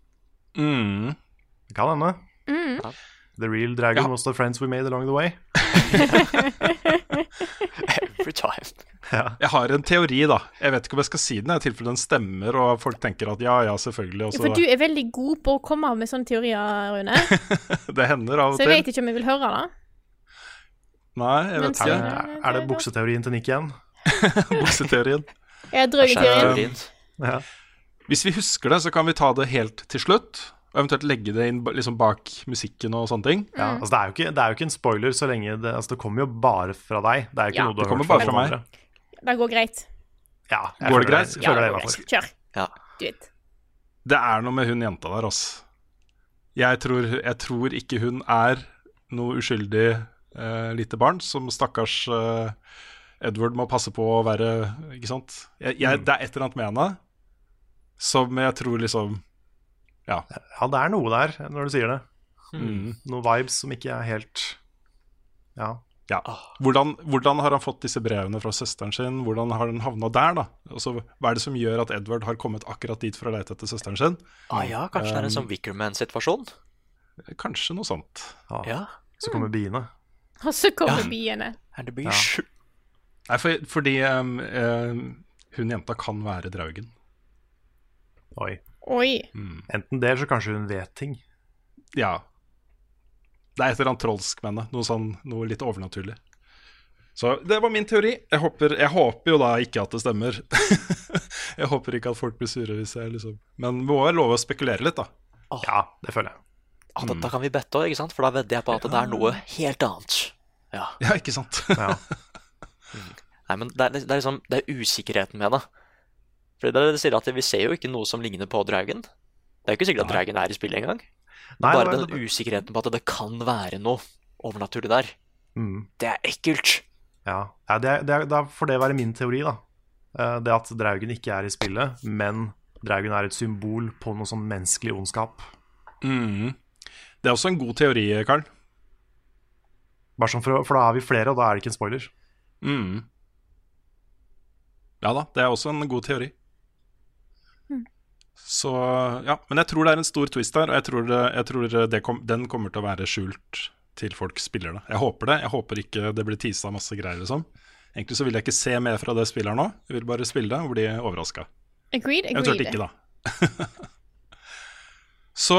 Mm. Det kan hende. The real dragon Ja. was the friends we made along the way. [LAUGHS] [LAUGHS] Every time. [LAUGHS] Ja. Jeg har en teori, da. Jeg vet ikke om jeg skal si den, i tilfelle den stemmer, og folk tenker at ja, ja, selvfølgelig. Også. Ja, For du er veldig god på å komme av med sånne teorier, Rune. [LAUGHS] Det hender av og til. Så jeg til. vet ikke om jeg vil høre det. Nei, jeg vet ikke. Er, er det bukseteorien til Nick igjen? [LAUGHS] Bukseteorien. Jeg er drøy teorien. Teorien. Ja. Hvis vi husker det, så kan vi ta det helt til slutt. Og eventuelt legge det inn liksom bak musikken og sånne ting. Ja, altså det, er jo ikke, det er jo ikke en spoiler så lenge det, altså det kommer jo bare fra deg. Det er jo ikke Ja, noe du har hørt fra, fra meg. andre. Det går greit. Ja, jeg Går det greit? Jeg, går greit. Kjør. Ja. Det er noe med hun jenta der, altså. Jeg tror, jeg tror ikke hun er noe uskyldig uh, lite barn som stakkars uh, Edward må passe på å være Ikke sant? Jeg, jeg, det er et eller annet med henne som jeg tror liksom Ja. Ja, det er noe der når du sier det. Mm. Noen vibes som ikke er helt Ja. ja. Hvordan, hvordan har han fått disse brevene fra søsteren sin? Hvordan har han havna der, da? Også, hva er det som gjør at Edward har kommet akkurat dit for å lete etter søsteren sin? Ah, ja, kanskje det er en sånn Wickerman-situasjon? Kanskje noe sånt. ja. Ja. Så kommer biene. Og så kommer Ja. biene. Er det blir Ja. Nei, for, fordi um, um, hun jenta kan være Draugen. Oi. Oi. Enten det, eller så kanskje hun vet ting. Ja. Det er et eller annet trolsk med henne. Noe, sånn, noe litt overnaturlig. Så det var min teori. Jeg håper, jeg håper jo da ikke at det stemmer. [LAUGHS] jeg håper ikke at folk blir sure hvis jeg liksom Men må være lov å spekulere litt, da. Ja, det føler jeg. Ah, da, da kan vi bette òg, ikke sant? For da vedder jeg på at det er noe helt annet. Ja. Ja, ikke sant? Ja. [LAUGHS] Nei, men det er, det er liksom Det er usikkerheten med det. For det dere sier at vi ser jo ikke noe som ligner på Draugen. Det er jo ikke sikkert at Draugen er i spillet engang. Bare nei, den usikkerheten på at det kan være noe overnaturlig der. Mm. Det er ekkelt. Ja, ja det, er- det, er- da får det være min teori, da. Eh, Det at Draugen ikke er i spillet, men Draugen er et symbol på noe sånn menneskelig ondskap. Mm. Det er også en god teori, Karl. Bare sånn for, for da er vi flere, og da er det ikke en spoiler. Mm. Ja da, det er også en god teori. Så ja, Men jeg tror det er en stor twist der, og jeg tror, det, jeg tror det kom, den kommer til å være skjult til folk spiller det. Jeg håper det. Jeg håper ikke det blir tisa masse greier, liksom. Egentlig så vil jeg ikke se mer fra det spillet her nå. Jeg vil bare spille det og bli overraska. Jeg Eventuelt ikke, da. [LAUGHS] så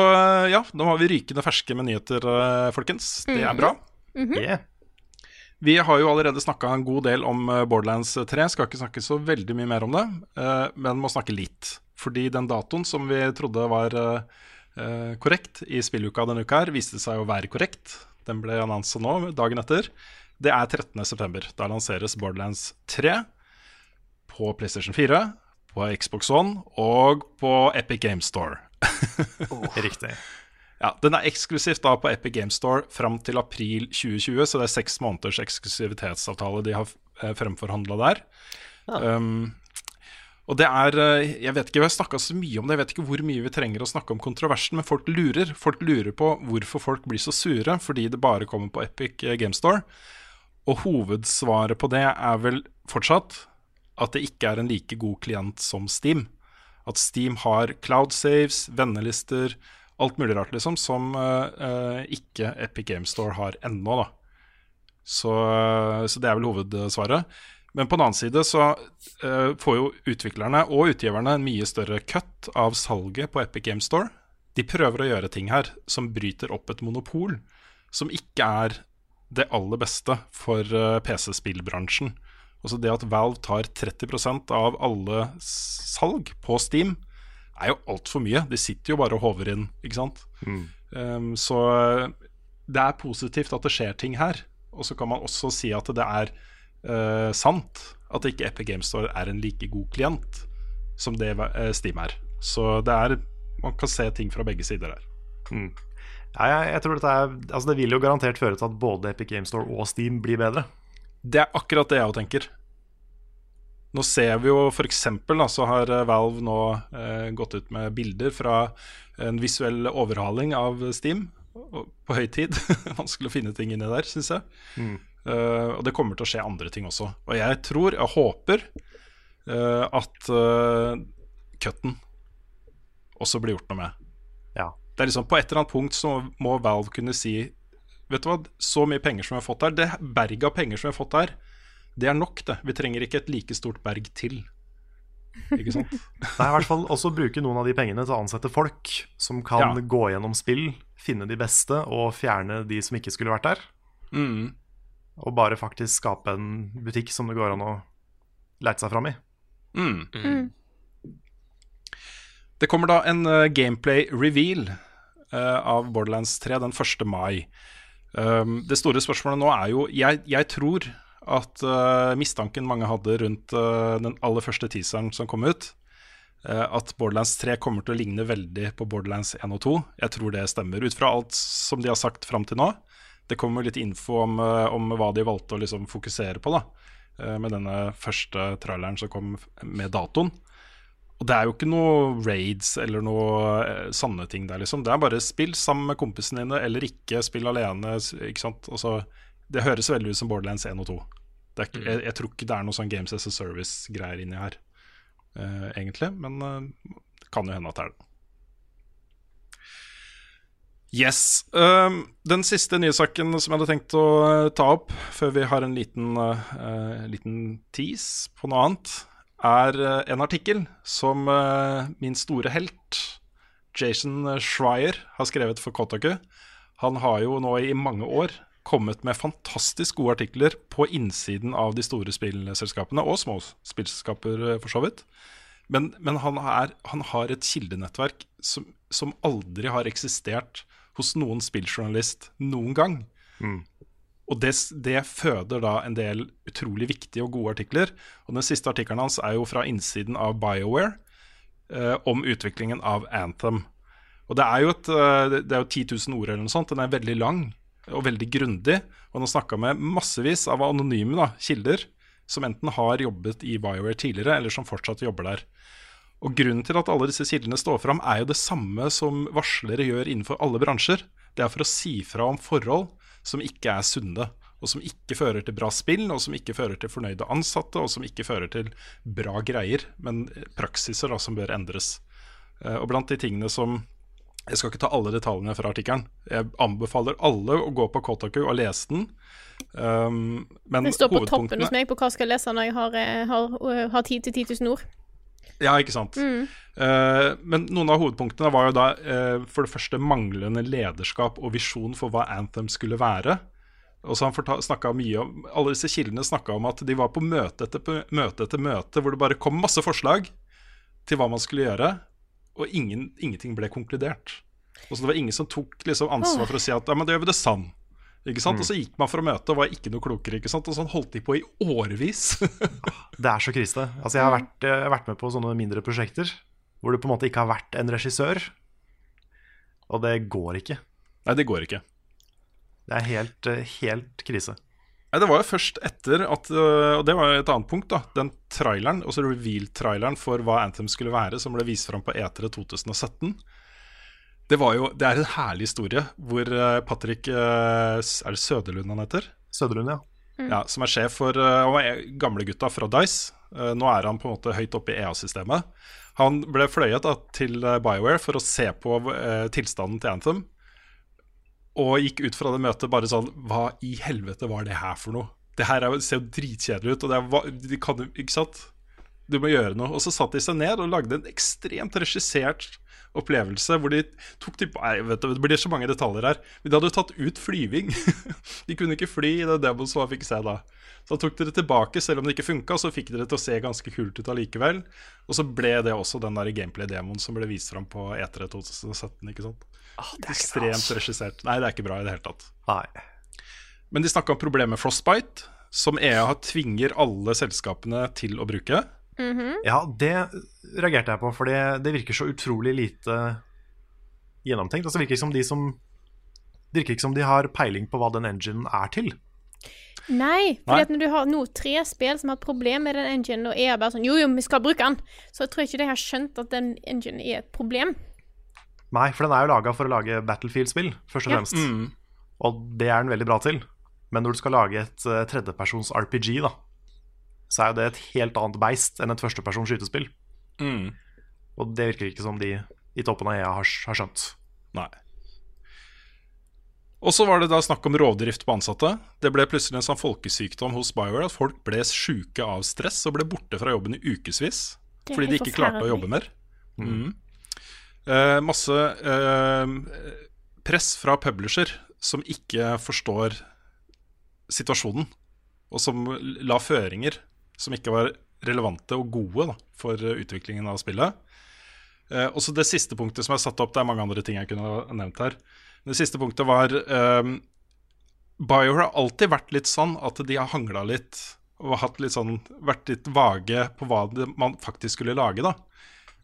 ja, nå har vi rykende ferske med nyheter, eh, folkens. Det er bra. Yeah. Vi har jo allerede snakka en god del om eh, Borderlands 3. Skal ikke snakke så veldig mye mer om det, eh, men må snakke litt. Fordi den datoen som vi trodde var eh, korrekt i spilluka denne uka, her, viste seg å være korrekt. Den ble annonsa nå, dagen etter. Det er 13.9. Da lanseres Borderlands 3 på PlayStation 4, på Xbox One og på Epic Game Store. [LAUGHS] Riktig. Ja, Den er eksklusivt da på Epic Game Store fram til april 2020, så det er seks måneders eksklusivitetsavtale de har eh, fremforhandla der. Um, og det er eh, Jeg vet ikke, vi har snakka så mye om det, jeg vet ikke hvor mye vi trenger å snakke om kontroversen, men folk lurer. Folk lurer på hvorfor folk blir så sure fordi det bare kommer på Epic eh, Game Store. Og hovedsvaret på det er vel fortsatt at det ikke er en like god klient som Steam. At Steam har cloud saves, vennelister, alt mulig rart, liksom, som eh, ikke Epic Game Store har ennå, da. Så, så det er vel hovedsvaret. Men på den annen side så uh, får jo utviklerne og utgiverne en mye større cut av salget på Epic Game Store. De prøver å gjøre ting her som bryter opp et monopol, som ikke er det aller beste for eh, PC-spillbransjen. Altså det at Valve tar 30% av alle salg på Steam, er jo altfor mye. De sitter jo bare og hover inn, ikke sant. Um, så det er positivt at det skjer ting her. Og så kan man også si at det er uh, sant at ikke Epic Games Store er en like god klient som det uh, Steam er. Så det er man kan se ting fra begge sider her. Ja, jeg, jeg tror dette er, altså Det vil jo garantert føre til at både Epic Game Store og Steam blir bedre. Det er akkurat det jeg òg tenker. Nå ser vi jo f.eks. så har eh, Valve nå eh, gått ut med bilder fra en visuell overhaling av Steam. På høy tid. [LAUGHS] Vanskelig å finne ting inni der, syns jeg. Eh, og det kommer til å skje andre ting også. Og jeg tror, jeg håper, uh, at uh, cutten også blir gjort noe med. Ja. Det er liksom På et eller annet punkt så må Valve kunne si Vet du hva, så mye penger som vi har fått her, det berget av penger som vi har fått her, det er nok, det. Vi trenger ikke et like stort berg til. Ikke sant? [LAUGHS] Nei, i hvert fall også bruke noen av de pengene til å ansette folk som kan Ja. gå gjennom spill, finne de beste og fjerne de som ikke skulle vært der. Mm. Og bare faktisk skape en butikk som det går an å leite seg fram i. Mm. Det kommer da en uh, gameplay reveal uh, av Borderlands 3 den 1. mai. Um, det store spørsmålet nå er jo Jeg, jeg tror at uh, mistanken mange hadde rundt uh, den aller første teaseren som kom ut, uh, at Borderlands 3 kommer til å ligne veldig på Borderlands 1 og 2. Jeg tror det stemmer, ut fra alt som de har sagt fram til nå. Det kommer litt info om, om hva de valgte å liksom fokusere på da, med denne første traileren som kom med datoen. Og det er jo ikke noe raids eller noe sanne ting der, liksom. Det er bare spill sammen med kompisene dine, eller ikke. Spill alene. Ikke sant? Altså, det høres veldig ut som Borderlands 1 og 2. Det er ikke, jeg, jeg tror ikke det er noe sånn Games as a Service-greier inni her, uh, egentlig. Men uh, det kan jo hende at det er det. Yes. Uh, den siste nyhetssaken som jeg hadde tenkt å eh, ta opp før vi har en liten, eh, liten tease på noe annet, er eh, en artikkel som eh, min store helt, Jason Schreier, har skrevet for Kotaku. Han har jo nå i mange år kommet med fantastisk gode artikler på innsiden av de store spillselskapene, og små spillselskaper eh, for så vidt. Men, men han, er, han har et kildenettverk som, som aldri har eksistert hos noen spilljournalist noen gang. Og det, det føder da en del utrolig viktige og gode artikler. Og den siste artikkelen hans er jo fra innsiden av BioWare eh, om utviklingen av Anthem. Og det er jo et, eh, det er jo 10 000 ord eller noe sånt. Den er veldig lang og veldig grundig. Og han har snakka med massevis av anonyme da, kilder som enten har jobbet i BioWare tidligere, eller som fortsatt jobber der. Og Grunnen til at alle disse kildene står fram, er jo det samme som varslere gjør innenfor alle bransjer. Det er for å si fra om forhold som ikke er sunne, og som ikke fører til bra spill, og som ikke fører til fornøyde ansatte, og som ikke fører til bra greier, men praksiser da, som bør endres. Eh, Og blant de tingene som Jeg skal ikke ta alle detaljene fra artikkelen. Jeg anbefaler alle å gå på Kotaku og lese den. Um, men Den står på toppen hos meg på hva jeg skal lese når jeg har, eh, har, eh, har tid til 10 000 ord. Ja, ikke sant. Eh, men noen av hovedpunktene var jo da uh, for det første manglende lederskap og visjon for hva Anthem skulle være. Og så han snakka mye om, Alle disse kildene snakka om at de var på møte etter møte etter møte hvor det bare kom masse forslag til hva man skulle gjøre, og ingen, ingenting ble konkludert. Og så Det var ingen som tok liksom ansvar for å si at ja, men da gjør vi det sann. Ikke sant? Og så gikk man for å møte og var ikke noe klokere. ikke sant? Og sånn holdt de på i årevis. [LAUGHS] Det er så krise. Altså, jeg har vært, jeg har vært med på sånne mindre prosjekter hvor det på en måte ikke har vært en regissør. Og det går ikke. Nei, det går ikke. Det er helt, eh, helt krise. Nei, Det var jo først etter at øh, Og det var jo et annet punkt, da. Den traileren, altså reveal-traileren for hva Anthem skulle være, som ble vist fram på E3 2017. Det, var jo, det er en herlig historie hvor øh, Patrick øh, Er det Søderlund han heter? Søderlund, ja. Ja, Som er sjef for Han var gamlegutta fra Dice. Nå er han på en måte høyt oppe i EA-systemet. Han ble fløyet da, til BioWare for å se på tilstanden til Anthem. Og gikk ut fra det møtet bare sånn Hva i helvete var det her for noe? Det her er, ser jo dritkjedelig ut, og det er, kan Ikke sant? Du må gjøre noe. Og så satte de seg ned og lagde en ekstremt regissert opplevelse hvor de tok til Nei, vet du, det blir så mange detaljer her. Men de hadde jo tatt ut flyving. [LAUGHS] de kunne ikke fly i det demoen som man fikk se da. Så da tok dere tilbake, selv om det ikke funka, så fikk dere til å se ganske kult ut allikevel. Og så ble det også den der gameplay-demoen som ble vist fram på E3 2017, ikke sant. Ah, det er ikke bra, Ekstremt regissert. Nei, det er ikke bra i det hele tatt. Nei. Men de snakka om problemet med Frostbite, som EA tvinger alle selskapene til å bruke. Ja, det reagerte jeg på, for det, det virker så utrolig lite gjennomtenkt. Altså, det virker ikke som de som det virker ikke som de har peiling på hva den enginen er til. Nei, for Nei. at når du har nå tre spill som har hatt problem med den enginen, og er bare sånn Jo, jo, vi skal bruke den, så jeg tror ikke de har skjønt at den enginen er et problem. Nei, for den er jo laga for å lage Battlefield-spill, først og Ja. fremst. Og det er den veldig bra til. Men når du skal lage et uh, tredjepersons RPG, da, så er jo det et helt annet beist enn et førstepersons skytespill. Og det virker ikke som de i toppen av EA har, har skjønt. Nei. Og så var det da snakk om rovdrift på ansatte. Det ble plutselig en sånn folkesykdom hos BioWare at folk ble sjuke av stress og ble borte fra jobben i ukevis fordi de ikke klarte å jobbe mer. Mm. Uh, masse uh, press fra publisher som ikke forstår situasjonen, og som la føringer som ikke var relevante og gode da, for eh, utviklingen av spillet. Eh, og så det siste punktet som er satt opp, det er mange andre ting jeg kunne nevnt her. Det siste punktet var eh, Bio har alltid vært litt sånn at de har hangla litt og litt sånn, vært litt vage på hva man faktisk skulle lage. da.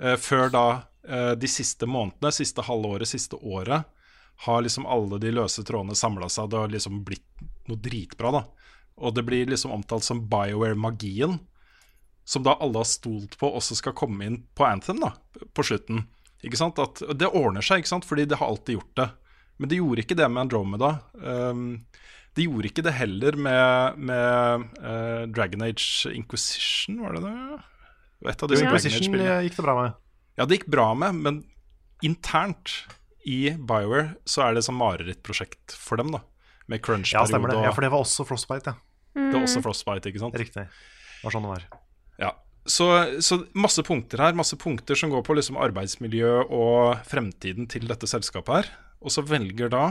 Eh, før da eh, de siste månedene, siste halvåret, siste året, har liksom alle de løse trådene samla seg. Det har liksom blitt noe dritbra. da. Og det blir liksom omtalt som BioWare-magien, som da alle har stolt på også skal komme inn på Anthem da, på slutten. Ikke sant? At det ordner seg, ikke sant? fordi det har alltid gjort det. Men det gjorde ikke det med Andromeda. Um, det gjorde ikke det heller med, med uh, Dragon Age Inquisition, var det det? Et av disse Inquisition Age-spillene. gikk det bra med. Ja, det gikk bra med, men internt i BioWare så er det som marerittprosjekt for dem, da. Med Ja, crunch-periode stemmer det. Ja, for det var også Frostbite, ja. Det er også Frostbite, ikke sant? Riktig. Det var sånn det var. Ja. Så, så masse punkter her, masse punkter som går på liksom arbeidsmiljø og fremtiden til dette selskapet her. Og så velger da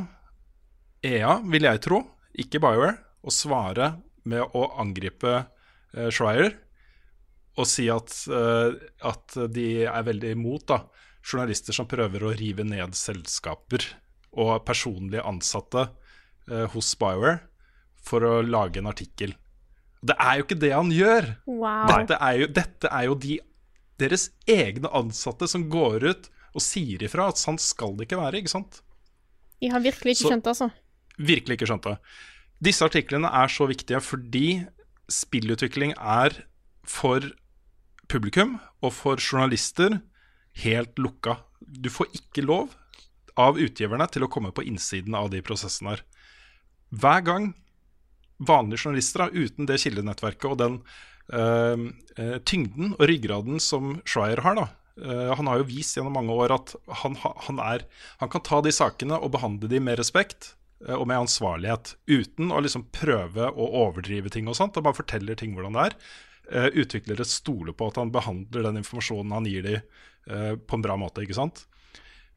EA, vil jeg tro, ikke BioWare, å svare med å angripe eh, Schreier og si at, eh, at de er veldig imot da, journalister som prøver å rive ned selskaper og personlige ansatte eh, hos BioWare for å lage en artikkel. Det er jo ikke det han gjør! Wow. Dette er jo, dette er jo de, deres egne ansatte som går ut og sier ifra at sånn skal det ikke være, ikke sant? De har virkelig ikke Så- skjønt det, altså. Virkelig ikke skjønt det. Disse artiklene er så viktige fordi spillutvikling er for publikum og for journalister helt lukka. Du får ikke lov av utgiverne til å komme på innsiden av de prosessene her. Hver gang vanlige journalister da, uten det kildenettverket og den eh, tyngden og ryggraden som Schreier har, da. Uh, han har jo vist gjennom mange år at han, han, er, han kan ta de sakene og behandle de med respekt uh, og med ansvarlighet. Uten å liksom prøve å overdrive ting og sånt. Han bare forteller ting hvordan det er. Utviklere stoler på at han behandler den informasjonen han gir dem på en bra måte. ikke sant?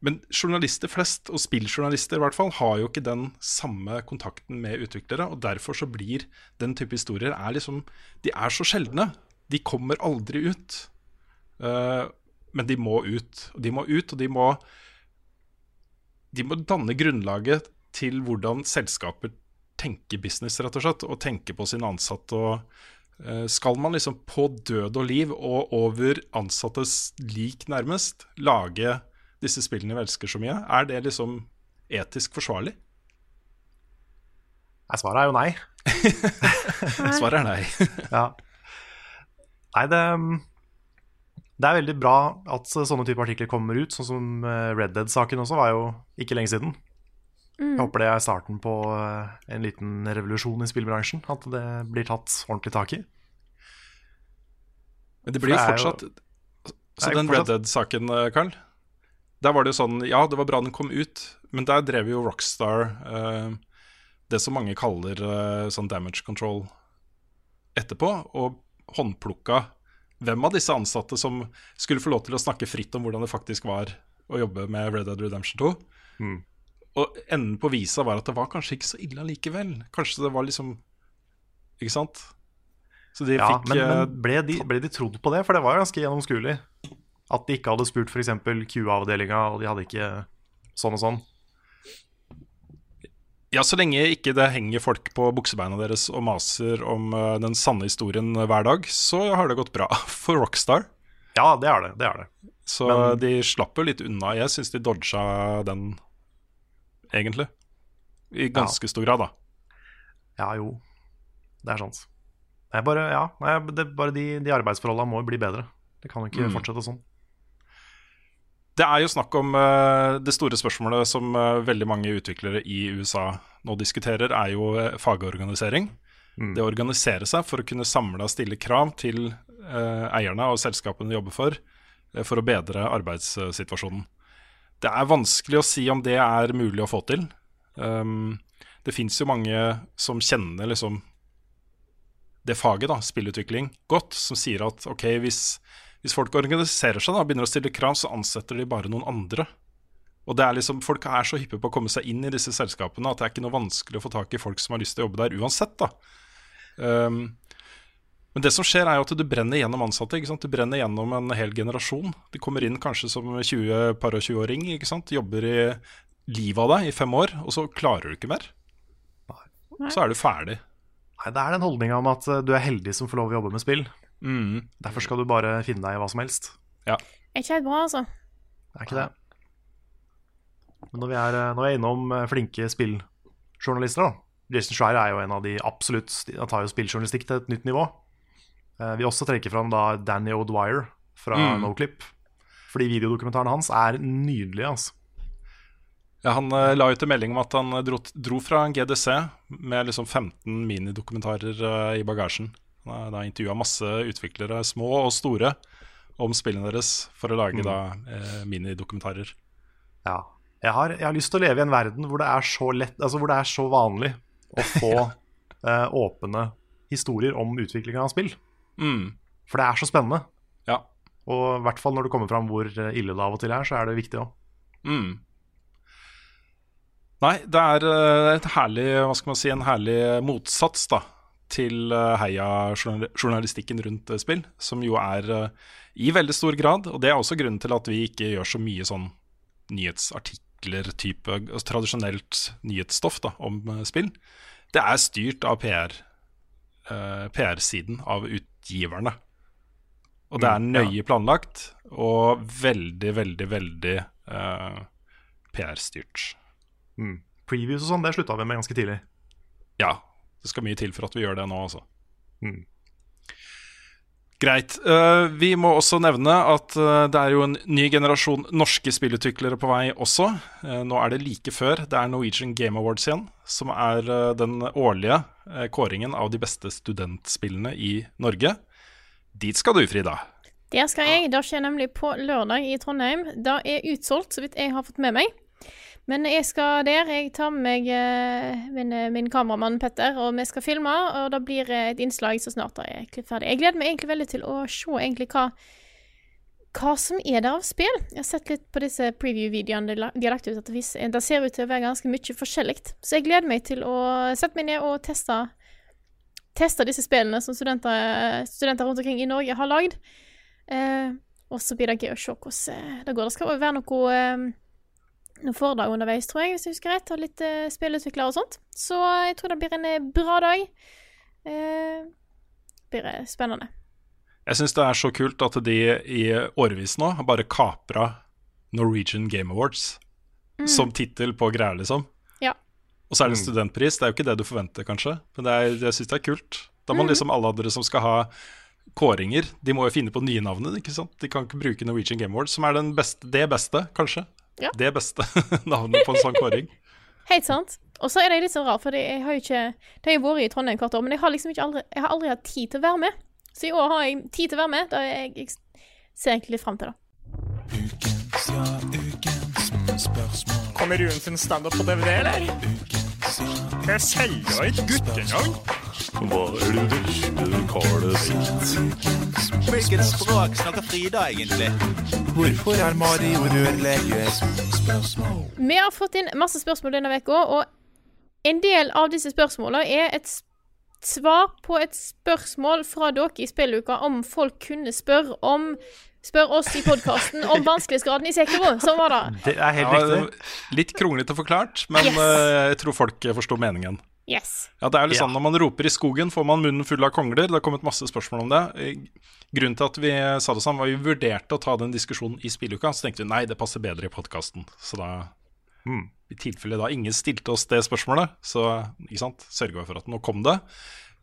Men journalister flest, og spilljournalister i hvert fall, har jo ikke den samme kontakten med utviklere. Og derfor så blir den type historier er liksom De er så sjeldne. De kommer aldri ut. Uh, men de må ut. Og de må ut, og de må De må danne grunnlaget til hvordan selskaper tenker business, rett og slett. Og tenker på sine ansatte. og eh, skal man liksom på død og liv og over ansattes lik nærmest lage disse spillene vi elsker så mye? Er det liksom etisk forsvarlig? Nei, svaret er jo nei. [LAUGHS] Svaret er nei. [LAUGHS] Ja. Nei, det, det er veldig bra at sånne type artikler kommer ut. Sånn som eh, Red Dead-saken også var jo ikke lenge siden. Jeg håper det er starten på eh, en liten revolusjon i spillbransjen. At det blir tatt ordentlig tak i. Men det blir jo For det jo- fortsatt Så den fortsatt... Red Dead-saken, Karl... Carl Der var det jo sånn Ja, det var bra den kom ut, men der drev jo Rockstar eh, det som mange kaller eh, sånn damage control etterpå, og håndplukka hvem av disse ansatte som skulle få lov til å snakke fritt om hvordan det faktisk var å jobbe med Red Dead Redemption 2. Mm. Og enden på visa var at det var kanskje ikke så ille likevel. Kanskje det var liksom Ikke sant? Så de Ja, fikk men, eh, men ble, de, ble de trodd på det? For det var ganske gjennomskuelig. At de ikke hadde spurt f.eks. Q-avdelinga, og de hadde ikke sånn og sånn. Ja, så lenge ikke det henger folk på buksebeina deres og maser om eh, den sanne historien hver dag, så har det gått bra [LAUGHS] for Rockstar. Ja, det er det. det, er det. Så Men- de slapp jo litt unna. Jeg syns de dodga den, egentlig. I ganske stor grad, da. Ja, jo. Det er sant. Det er bare, ja, det er bare de, de arbeidsforholdene må bli bedre. Det kan jo ikke Mm. fortsette sånn. Det er jo snakk om eh, det store spørsmålet som eh, veldig mange utviklere i USA nå diskuterer, er jo eh, fagorganisering. Mm. Det å organisere seg for å kunne samle og stille krav til eierne og selskapene de jobber for, for å bedre arbeidssituasjonen. Det er vanskelig å si om det er mulig å få til. Um, det fins jo mange som kjenner liksom det faget, da, spillutvikling, godt, som sier at ok, hvis, hvis folk organiserer seg da, begynner å stille krav, så ansetter de bare noen andre. Og det er liksom, Folk er så hyppe på å komme seg inn i disse selskapene at det er ikke noe vanskelig å få tak i folk som har lyst til å jobbe der uansett. da. Um, men det som skjer er jo at du brenner gjennom ansatte. ikke sant? Du brenner gjennom en hel generasjon. De kommer inn kanskje som 20 par og 20-åring. ikke sant? Jobber i livet av deg i fem år, og så klarer du ikke mer. Så er du ferdig. Nei, Det er den holdninga om at eh, du er heldig som får lov å jobbe med spill. Mm. Derfor skal du bare finne deg i hva som helst. Ja. Er ikke helt bra, altså. Det er ikke det. Men når vi er, eh, når vi er innom eh, flinke spilljournalister, da. Jason Schreier er jo en av de absolutt Han tar jo spilljournalistikk til et nytt nivå. Eh, Vi også trekker fram da Danny O'Dwyer fra Mm. Noclip. Fordi videodokumentarene hans er nydelige. altså. Ja, han la ut en melding om at han dro, dro fra en GDC med liksom 15 minidokumentarer i bagasjen. Han har da intervjua masse utviklere, små og store, om spillene deres for å lage Mm. da eh, minidokumentarer. Ja. Jeg har, jeg har lyst til å leve i en verden hvor det er så lett Altså hvor det er så vanlig å [LAUGHS] få eh, åpne historier om utviklingen av spill. Mm. For det er så spennende. Ja. Og i hvert fall når det kommer fram hvor eh, ille det av og til er, så er det viktig òg. Mm. Nei, det er eh, et herlig, hva skal man si, en herlig motsats da, til eh, heia-journalistikken rundt eh, spill, som jo er eh, i veldig stor grad, og det er også grunnen til at vi ikke gjør så mye sånn nyhetsartikler-type, altså tradisjonelt nyhetsstoff da, om spill. Det er styrt av PR, PR-siden av utgiverne. Og det er Mm, nøye planlagt og veldig, veldig, veldig eh, PR-styrt. Mm. Previews og sånn, det slutta vi med ganske tidlig. Ja, det skal mye til for at vi gjør det nå, altså. Mm. Greit. Eh, vi må også nevne at eh, det er jo en ny generasjon norske spillutviklere på vei også. Eh, nå er det like før. Det er Norwegian Game Awards igjen, som er den årlige kåringen av de beste studentspillene i Norge. Dit skal du, Frida. Der skal jeg. Det skjer nemlig på lørdag i Trondheim. Det er utsolgt, så vidt jeg har fått med meg. Men jeg skal der. Jeg tar med meg eh, min, min kameramann Petter, og vi skal filme. Og det blir eh, et innslag så snart det er ferdig. Jeg gleder meg egentlig veldig til å se egentlig hva hva som er der av spill. Jeg har sett litt på disse preview-videoene de har lagt ut. At vis- det ser ut til å være ganske mye forskjellig. Så jeg gleder meg til å sette meg ned og teste, teste disse spillene som studenter, studenter rundt omkring i Norge har lagd. Eh, og så blir det gøy å se hvordan eh, det går. Det skal også være noe, eh, noe foredrag underveis, tror jeg, hvis jeg husker rett. Og litt uh, spillutviklere og sånt. Så jeg tror det blir en eh, bra dag. Uh, blir eh, spennende. Jeg syns det er så kult at de i årevis nå har bare kapra Norwegian Game Awards som tittel på greier, liksom. Ja. Og så er det en studentpris. Det er jo ikke det du forventer, kanskje. Men det er, jeg syns det er kult. Da må liksom alle andre som skal ha kåringer, de må jo finne på nye navnet. ikke sant? De kan ikke bruke Norwegian Game Awards, som er den beste, det beste, kanskje. Ja. Det beste [LAUGHS] navnet på en sånn kåring. [LAUGHS] Helt sant. Og så er det litt sånn rart, for jeg har jo ikke Det har jo vært i Trondheim hvert år, men jeg har liksom ikke aldri, jeg har aldri hatt tid til å være med. Så i år har jeg tid til å være med. Da jeg, jeg ser egentlig litt fram til det. Kommer Rune sin standup på DVD, eller? Jeg selger et guttenavn. Hva er det verste karet ditt? Hvilket språk snakker Frida egentlig? Hvorfor er Mario rørlegger? Vi har fått inn masse spørsmål denne uka, og en del av disse spørsmålene er et svar på et spørsmål fra dere i spilluka om folk kunne spørre om Spør oss i podkasten om vanskelighetsgraden i Sekiro. Sånn var det. Det er helt Ja, riktig. litt kronglete forklart, men Yes. eh, jeg tror folk forsto meningen. Yes. Ja, det er jo litt Ja. sånn Når man roper i skogen, får man munnen full av kongler. Det har kommet masse spørsmål om det. Grunnen til at vi sa det sånn, var vi vurderte å ta den diskusjonen i spilluka. Så tenkte vi nei, det passer bedre i podkasten. Så da Mm. I tilfelle da ingen stilte oss det spørsmålet, så ikke sant, sørga vi for at nå kom det.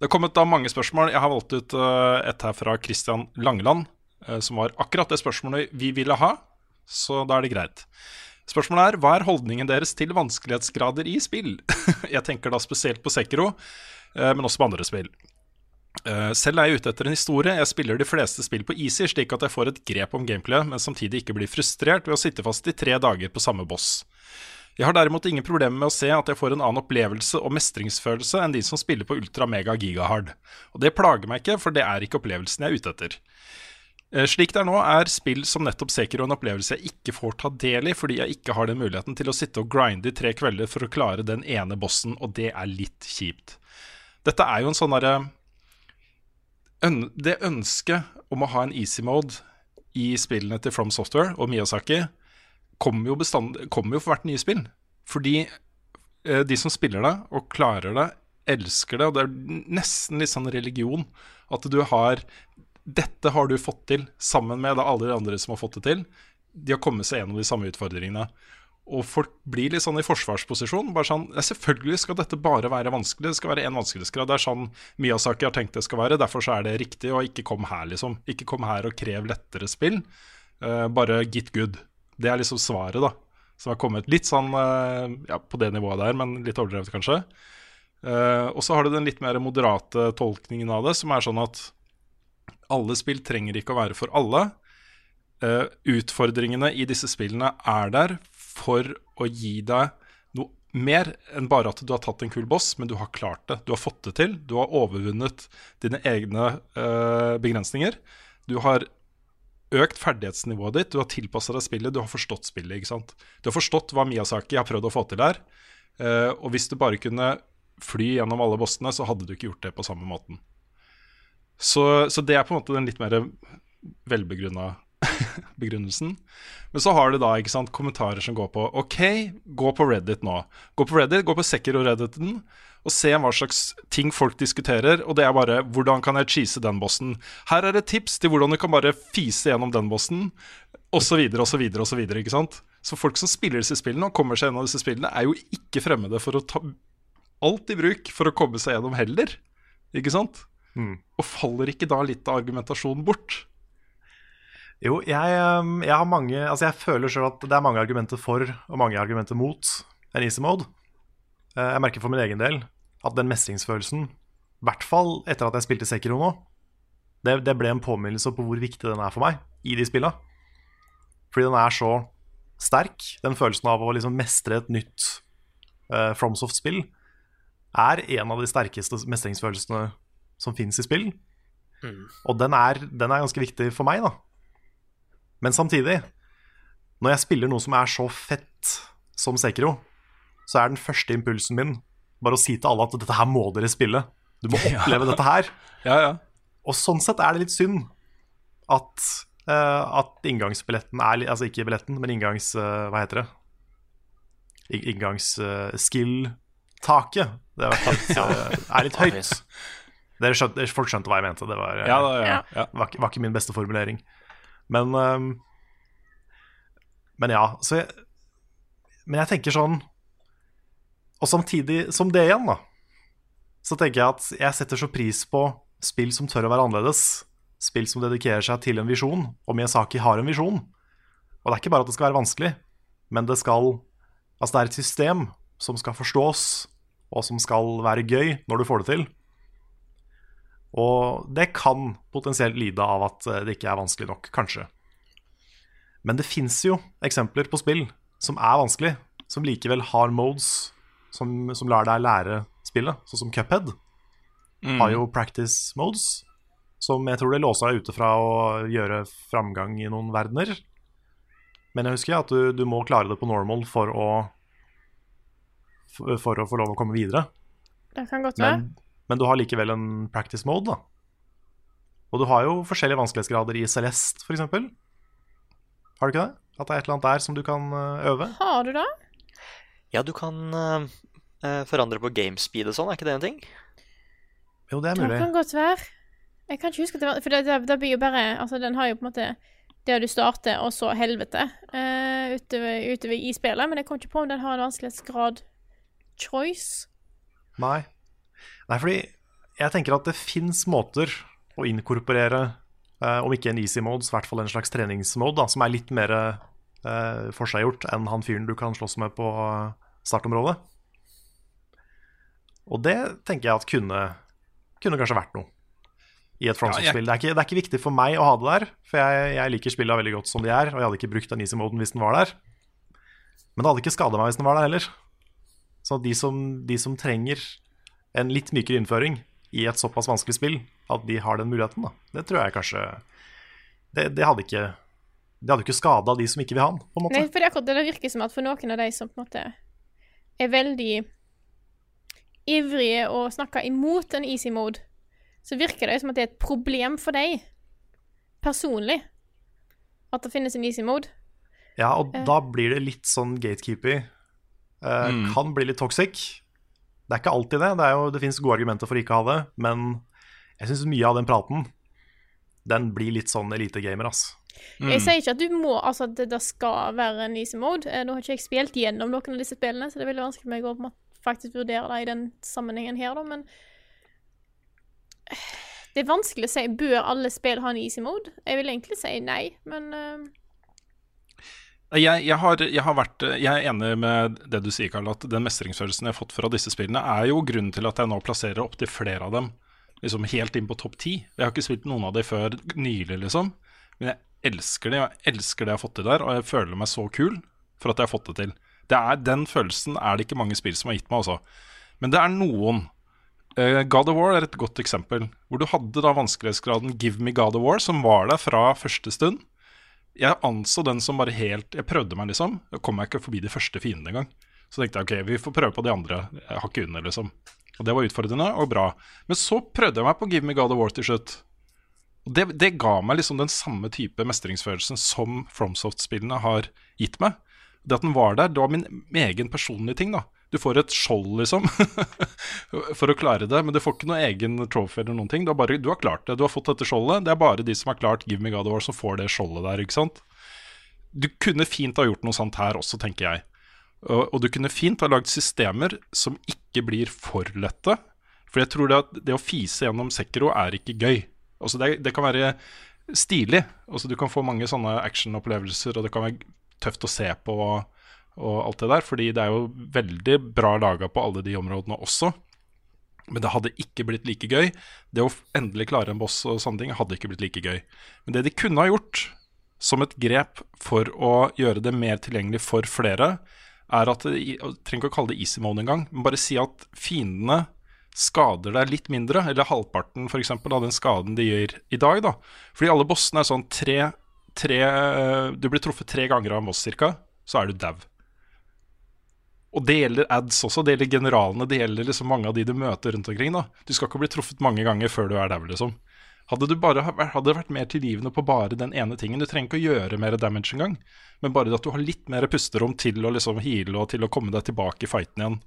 Det har kommet da mange spørsmål. Jeg har valgt ut eh, et her fra Christian Langeland, eh, som var akkurat det spørsmålet vi ville ha. Så da er det greit. Spørsmålet er hva er holdningen deres til vanskelighetsgrader i spill? [LAUGHS] Jeg tenker da spesielt på Sekiro, eh, men også på andre spill. Eh, selv er jeg ute etter en historie. Jeg spiller de fleste spill på easy, slik at jeg får et grep om gameplayet, men samtidig ikke blir frustrert ved å sitte fast i tre dager på samme boss. Jeg har derimot ingen problemer med å se at jeg får en annen opplevelse og mestringsfølelse enn de som spiller på ultra mega gigahard. Og det plager meg ikke, for det er ikke opplevelsen jeg er ute etter. Eh, Slik det er nå, er spill som nettopp Sekiro en opplevelse jeg ikke får ta del i, fordi jeg ikke har den muligheten til å sitte og grinde i tre kvelder for å klare den ene bossen, og det er litt kjipt. Dette er jo en sånn derre Det ønsket om å ha en easy mode i spillene til From Software og Miyazaki kommer jo, bestand, kommer jo for hvert nye spill. Fordi eh, de som spiller det og klarer det, elsker det. Og det er nesten litt sånn religion. At du har Dette har du fått til sammen med alle de andre som har fått det til. De har kommet seg gjennom de samme utfordringene. Og folk blir litt sånn i forsvarsposisjon. Bare sånn, ja, Selvfølgelig skal dette bare være vanskelig. Det skal være én vanskelighetsgrad. Det er sånn Miyazaki har tenkt det skal være. Derfor så er det riktig. Og ikke kom her, liksom. Ikke kom her og krev lettere spill. Uh, bare get good. Det er liksom svaret, da. Som har kommet litt sånn uh, ja, på det nivået der, men litt overdrevet, kanskje. Uh, og så har du den litt mer moderate tolkningen av det, som er sånn at alle spill trenger ikke å være for alle. Uh, utfordringene i disse spillene er der for å gi deg noe mer enn bare at du har tatt en kul boss, men du har klart det. Du har fått det til. Du har overvunnet dine egne uh, begrensninger. Du har økt ferdighetsnivået ditt, du har tilpassa deg spillet, du har forstått spillet. ikke sant? Du har forstått hva Miyazaki har prøvd å få til der. Uh, og hvis du bare kunne fly gjennom alle bossene, så hadde du ikke gjort det på samme måten. Så, så det er på en måte den litt mer velbegrunna [LAUGHS] begrunnelsen. Men så har du da ikke sant, kommentarer som går på OK, gå på Reddit nå. Gå på Reddit, gå på Sekiro-redditen og se hva slags ting folk diskuterer. Og det er bare hvordan kan jeg cheese den bossen? Her er et tips til hvordan du kan bare fise gjennom den bossen, osv., osv., osv. Ikke sant? Så folk som spiller disse spillene og kommer seg gjennom disse spillene, er jo ikke fremmede for å ta alt i bruk for å komme seg gjennom heller. Ikke sant? Og faller ikke da litt av argumentasjonen bort? Jo, jeg, um, jeg har mange Altså, jeg føler sjøl at det er mange argumenter for og mange argumenter mot en easy mode. Eh, Jeg merker for min egen del at den mestringsfølelsen, i hvert fall etter at jeg spilte Sekiro nå, det, det ble en påminnelse på hvor viktig den er for meg i de spilla. Fordi den er så sterk. Den følelsen av å liksom mestre et nytt uh, FromSoft-spill er en av de sterkeste mestringsfølelsene som fins i spill. Og den er, den er ganske viktig for meg, da. Men samtidig, når jeg spiller noe som er så fett som Sekiro, så er den første impulsen min bare å si til alle at dette her må dere spille. Du må [LAUGHS] Ja. oppleve dette her. Ja, ja. Og sånn sett er det litt synd at, uh, at inngangsbilletten er Altså ikke billetten, men inngangs... Uh, hva heter det? Inngangsskill-taket. Uh, det er, [LAUGHS] eh, er litt høyt. Dere skjønte, folk skjønte hva jeg mente. Det var, eh, Ja, da, ja, ja. Var, var ikke min beste formulering. Men um, Men ja, så jeg Men jeg tenker sånn Og samtidig som det igjen, da, så tenker jeg at jeg setter så pris på spill som tør å være annerledes. Spill som dedikerer seg til en visjon. Og Miyazaki har en visjon. Og det er ikke bare at det skal være vanskelig, men det skal Altså, det er et system som skal forstås, og som skal være gøy når du får det til. Og det kan potensielt lide av at eh, det ikke er vanskelig nok, kanskje. Men det fins jo eksempler på spill som er vanskelig, som likevel har modes som, som lar deg lære spillet, sånn som Cuphead. Mm. Har jo practice modes, som jeg tror det låser deg ute fra å gjøre framgang i noen verdener. Men jeg husker at du, du må klare det på normal for å for, for å få lov å komme videre. Det kan godt være. Men, men du har likevel en practice mode, da. Og du har jo forskjellige vanskelighetsgrader i Celeste, f.eks. Har du ikke det? At det er et eller annet der som du kan øh, øve? Har du det? Ja, du kan eh, eh, forandre på gamespeed og sånn, er ikke det en ting? Jo, det er mulig. Det kan godt være. Jeg kan ikke huske at det var For det, det, det blir jo bare Altså, den har jo på en måte der du starter, og så helvete uh, utover, utover i spillet. Men jeg kom ikke på om den har en vanskelighetsgrad choice. Nei. Nei, fordi jeg tenker at det fins måter å inkorporere, eh, om ikke en easy mode, så i hvert fall en slags treningsmode, da, som er litt mer eh, forseggjort enn han fyren du kan slåss med på eh, startområdet. Og det tenker jeg at kunne, kunne kanskje vært noe. i et FromSoft-spill. Ja, jeg- det, det er ikke viktig for meg å ha det der, for jeg, jeg liker spillene veldig godt som de er, og jeg hadde ikke brukt den easy-moden hvis den var der. Men det hadde ikke skada meg hvis den var der heller. Så de som, de som trenger en litt mykere innføring i et såpass vanskelig spill, at de har den muligheten, da. Det tror jeg kanskje Det, det hadde ikke Det hadde ikke skada de som ikke vil ha den, på en måte. Nei, for det, akkurat det det virker som at for noen av de som på en måte er veldig ivrige og snakker imot en easy mode, så virker det som at det er et problem for deg personlig at det finnes en easy mode. Ja, og uh. da blir det litt sånn gatekeepy. Uh, Mm. Kan bli litt toxic. Det er ikke alltid det. Det, jo, det finnes gode argumenter for ikke å ha det, men jeg syns mye av den praten Den blir litt sånn elitegamer, ass. Jeg sier ikke at du må, altså at det, det skal være en easy mode. Eh, Nå har ikke jeg spilt gjennom noen av disse spillene, så det er veldig vanskelig for meg å på faktisk vurdere det i den sammenhengen her, da, men eh, det er vanskelig å si bør alle spill ha en easy mode. Jeg vil egentlig si nei, men eh, Jeg, jeg, har, jeg, har vært, jeg er enig med det du sier, Karl, at den mestringsfølelsen jeg har fått fra disse spillene, er jo grunnen til at jeg nå plasserer opptil flere av dem liksom helt inn på topp ti. Jeg har ikke spilt noen av dem før nylig, liksom. Men jeg elsker det. Jeg elsker det jeg har fått til der, og jeg føler meg så kul for at jeg har fått det til. Det er, den følelsen er det ikke mange spill som har gitt meg, altså. Men det er noen. Eh, God of War er et godt eksempel, hvor du hadde da vanskelighetsgraden Give me God of War, som var der fra første stund. Jeg anså den som bare helt Jeg prøvde meg, liksom. Jeg kom meg ikke forbi de første fiendene engang. Så tenkte jeg ok, vi får prøve på de andre hakket under, liksom. Og det var utfordrende og bra. Men så prøvde jeg meg på Give me God of War til slutt. Og det, det ga meg liksom den samme type mestringsfølelsen som FromSoft-spillene har gitt meg. Det at den var der, det var min egen personlige ting, da. Du får et skjold, liksom, [LAUGHS] for å klare det. Men du får ikke noe egen trophy eller noen ting. Du har, bare, du har klart det. Du har fått dette skjoldet. Det er bare de som har klart Give me God War, som får det skjoldet der, ikke sant. Du kunne fint ha gjort noe sånt her også, tenker jeg. Og, og du kunne fint ha lagd systemer som ikke blir for lette. For jeg tror det at det å fise gjennom Sekiro er ikke gøy. Altså det, det kan være stilig. Altså du kan få mange sånne actionopplevelser, og det kan være tøft å se på og, og alt det der. Fordi det er jo veldig bra laga på alle de områdene også. Men det hadde ikke blitt like gøy. Det å endelig klare en boss og sånne ting hadde ikke blitt like gøy. Men det de kunne ha gjort, som et grep for å gjøre det mer tilgjengelig for flere, er at Jeg trenger ikke å kalle det easy mode engang, men bare si at fiendene skader deg litt mindre, eller halvparten for eksempel, av den skaden de gjør i dag. da. Fordi alle bossene er sånn tre, tre Du blir truffet tre ganger av en boss cirka, så er du dau. Og det gjelder ads også, det gjelder generalene, det gjelder liksom mange av de du møter rundt omkring. da. Du skal ikke bli truffet mange ganger før du er der, liksom. Hadde, du bare, hadde det vært mer tilgivende på bare den ene tingen Du trenger ikke å gjøre mer damage engang, men bare at du har litt mer pusterom til å liksom heale og til å komme deg tilbake i fighten igjen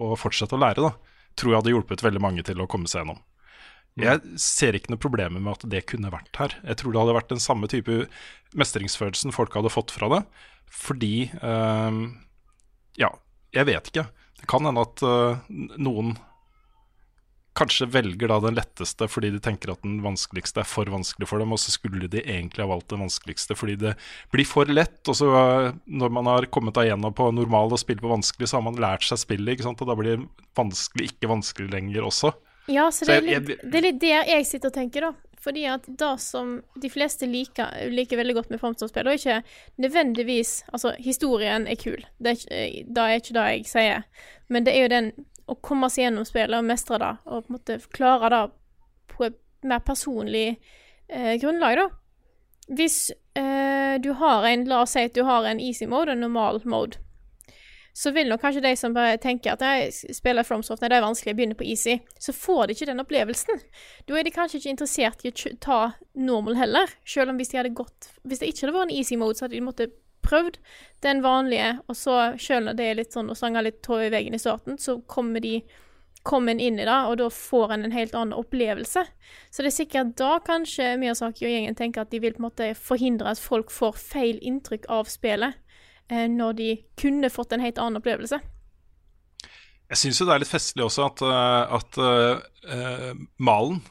og fortsette å lære, da, tror jeg hadde hjulpet veldig mange til å komme seg gjennom. Jeg ser ikke noe problemer med at det kunne vært her. Jeg tror det hadde vært den samme type mestringsfølelsen folk hadde fått fra det, fordi eh, Ja, jeg vet ikke. Det kan hende at eh, noen kanskje velger da den letteste fordi de tenker at den vanskeligste er for vanskelig for dem, og så skulle de egentlig ha valgt den vanskeligste fordi det blir for lett. Og så eh, når man har kommet igjennom på normal og spille på vanskelig, så har man lært seg spillet, ikke sant? og da blir det vanskelig ikke vanskelig lenger også. Ja, så det er, litt, det er litt der jeg sitter og tenker, da. Fordi at det som de fleste liker, liker veldig godt med Framståndsspill, og ikke nødvendigvis Altså, historien er kul, det er, ikke, det er ikke det jeg sier, men det er jo den å komme seg gjennom spillet og mestre det, og på en måte klare det på et mer personlig eh, grunnlag, da. Hvis eh, du har en La oss si at du har en easy mode og en normal mode så vil nok kanskje de som bare tenker at jeg spiller FromSoft nei, det er vanskelig, jeg begynner på easy, så får de ikke den opplevelsen. Da er de kanskje ikke interessert i å ta normal heller, selv om hvis de hadde gått Hvis det ikke hadde vært en easy mode, så hadde de måttet prøvd den vanlige, og så, selv når det er litt sånn å stange litt tå i veggen i starten, så kommer de kommer en inn i det, og da får en en helt annen opplevelse. Så det er sikkert da kanskje Miyazaki og gjengen tenker at de vil på en måte forhindre at folk får feil inntrykk av spillet, når de kunne fått en helt annen opplevelse. Jeg syns jo det er litt festlig også at, eh, at uh, malen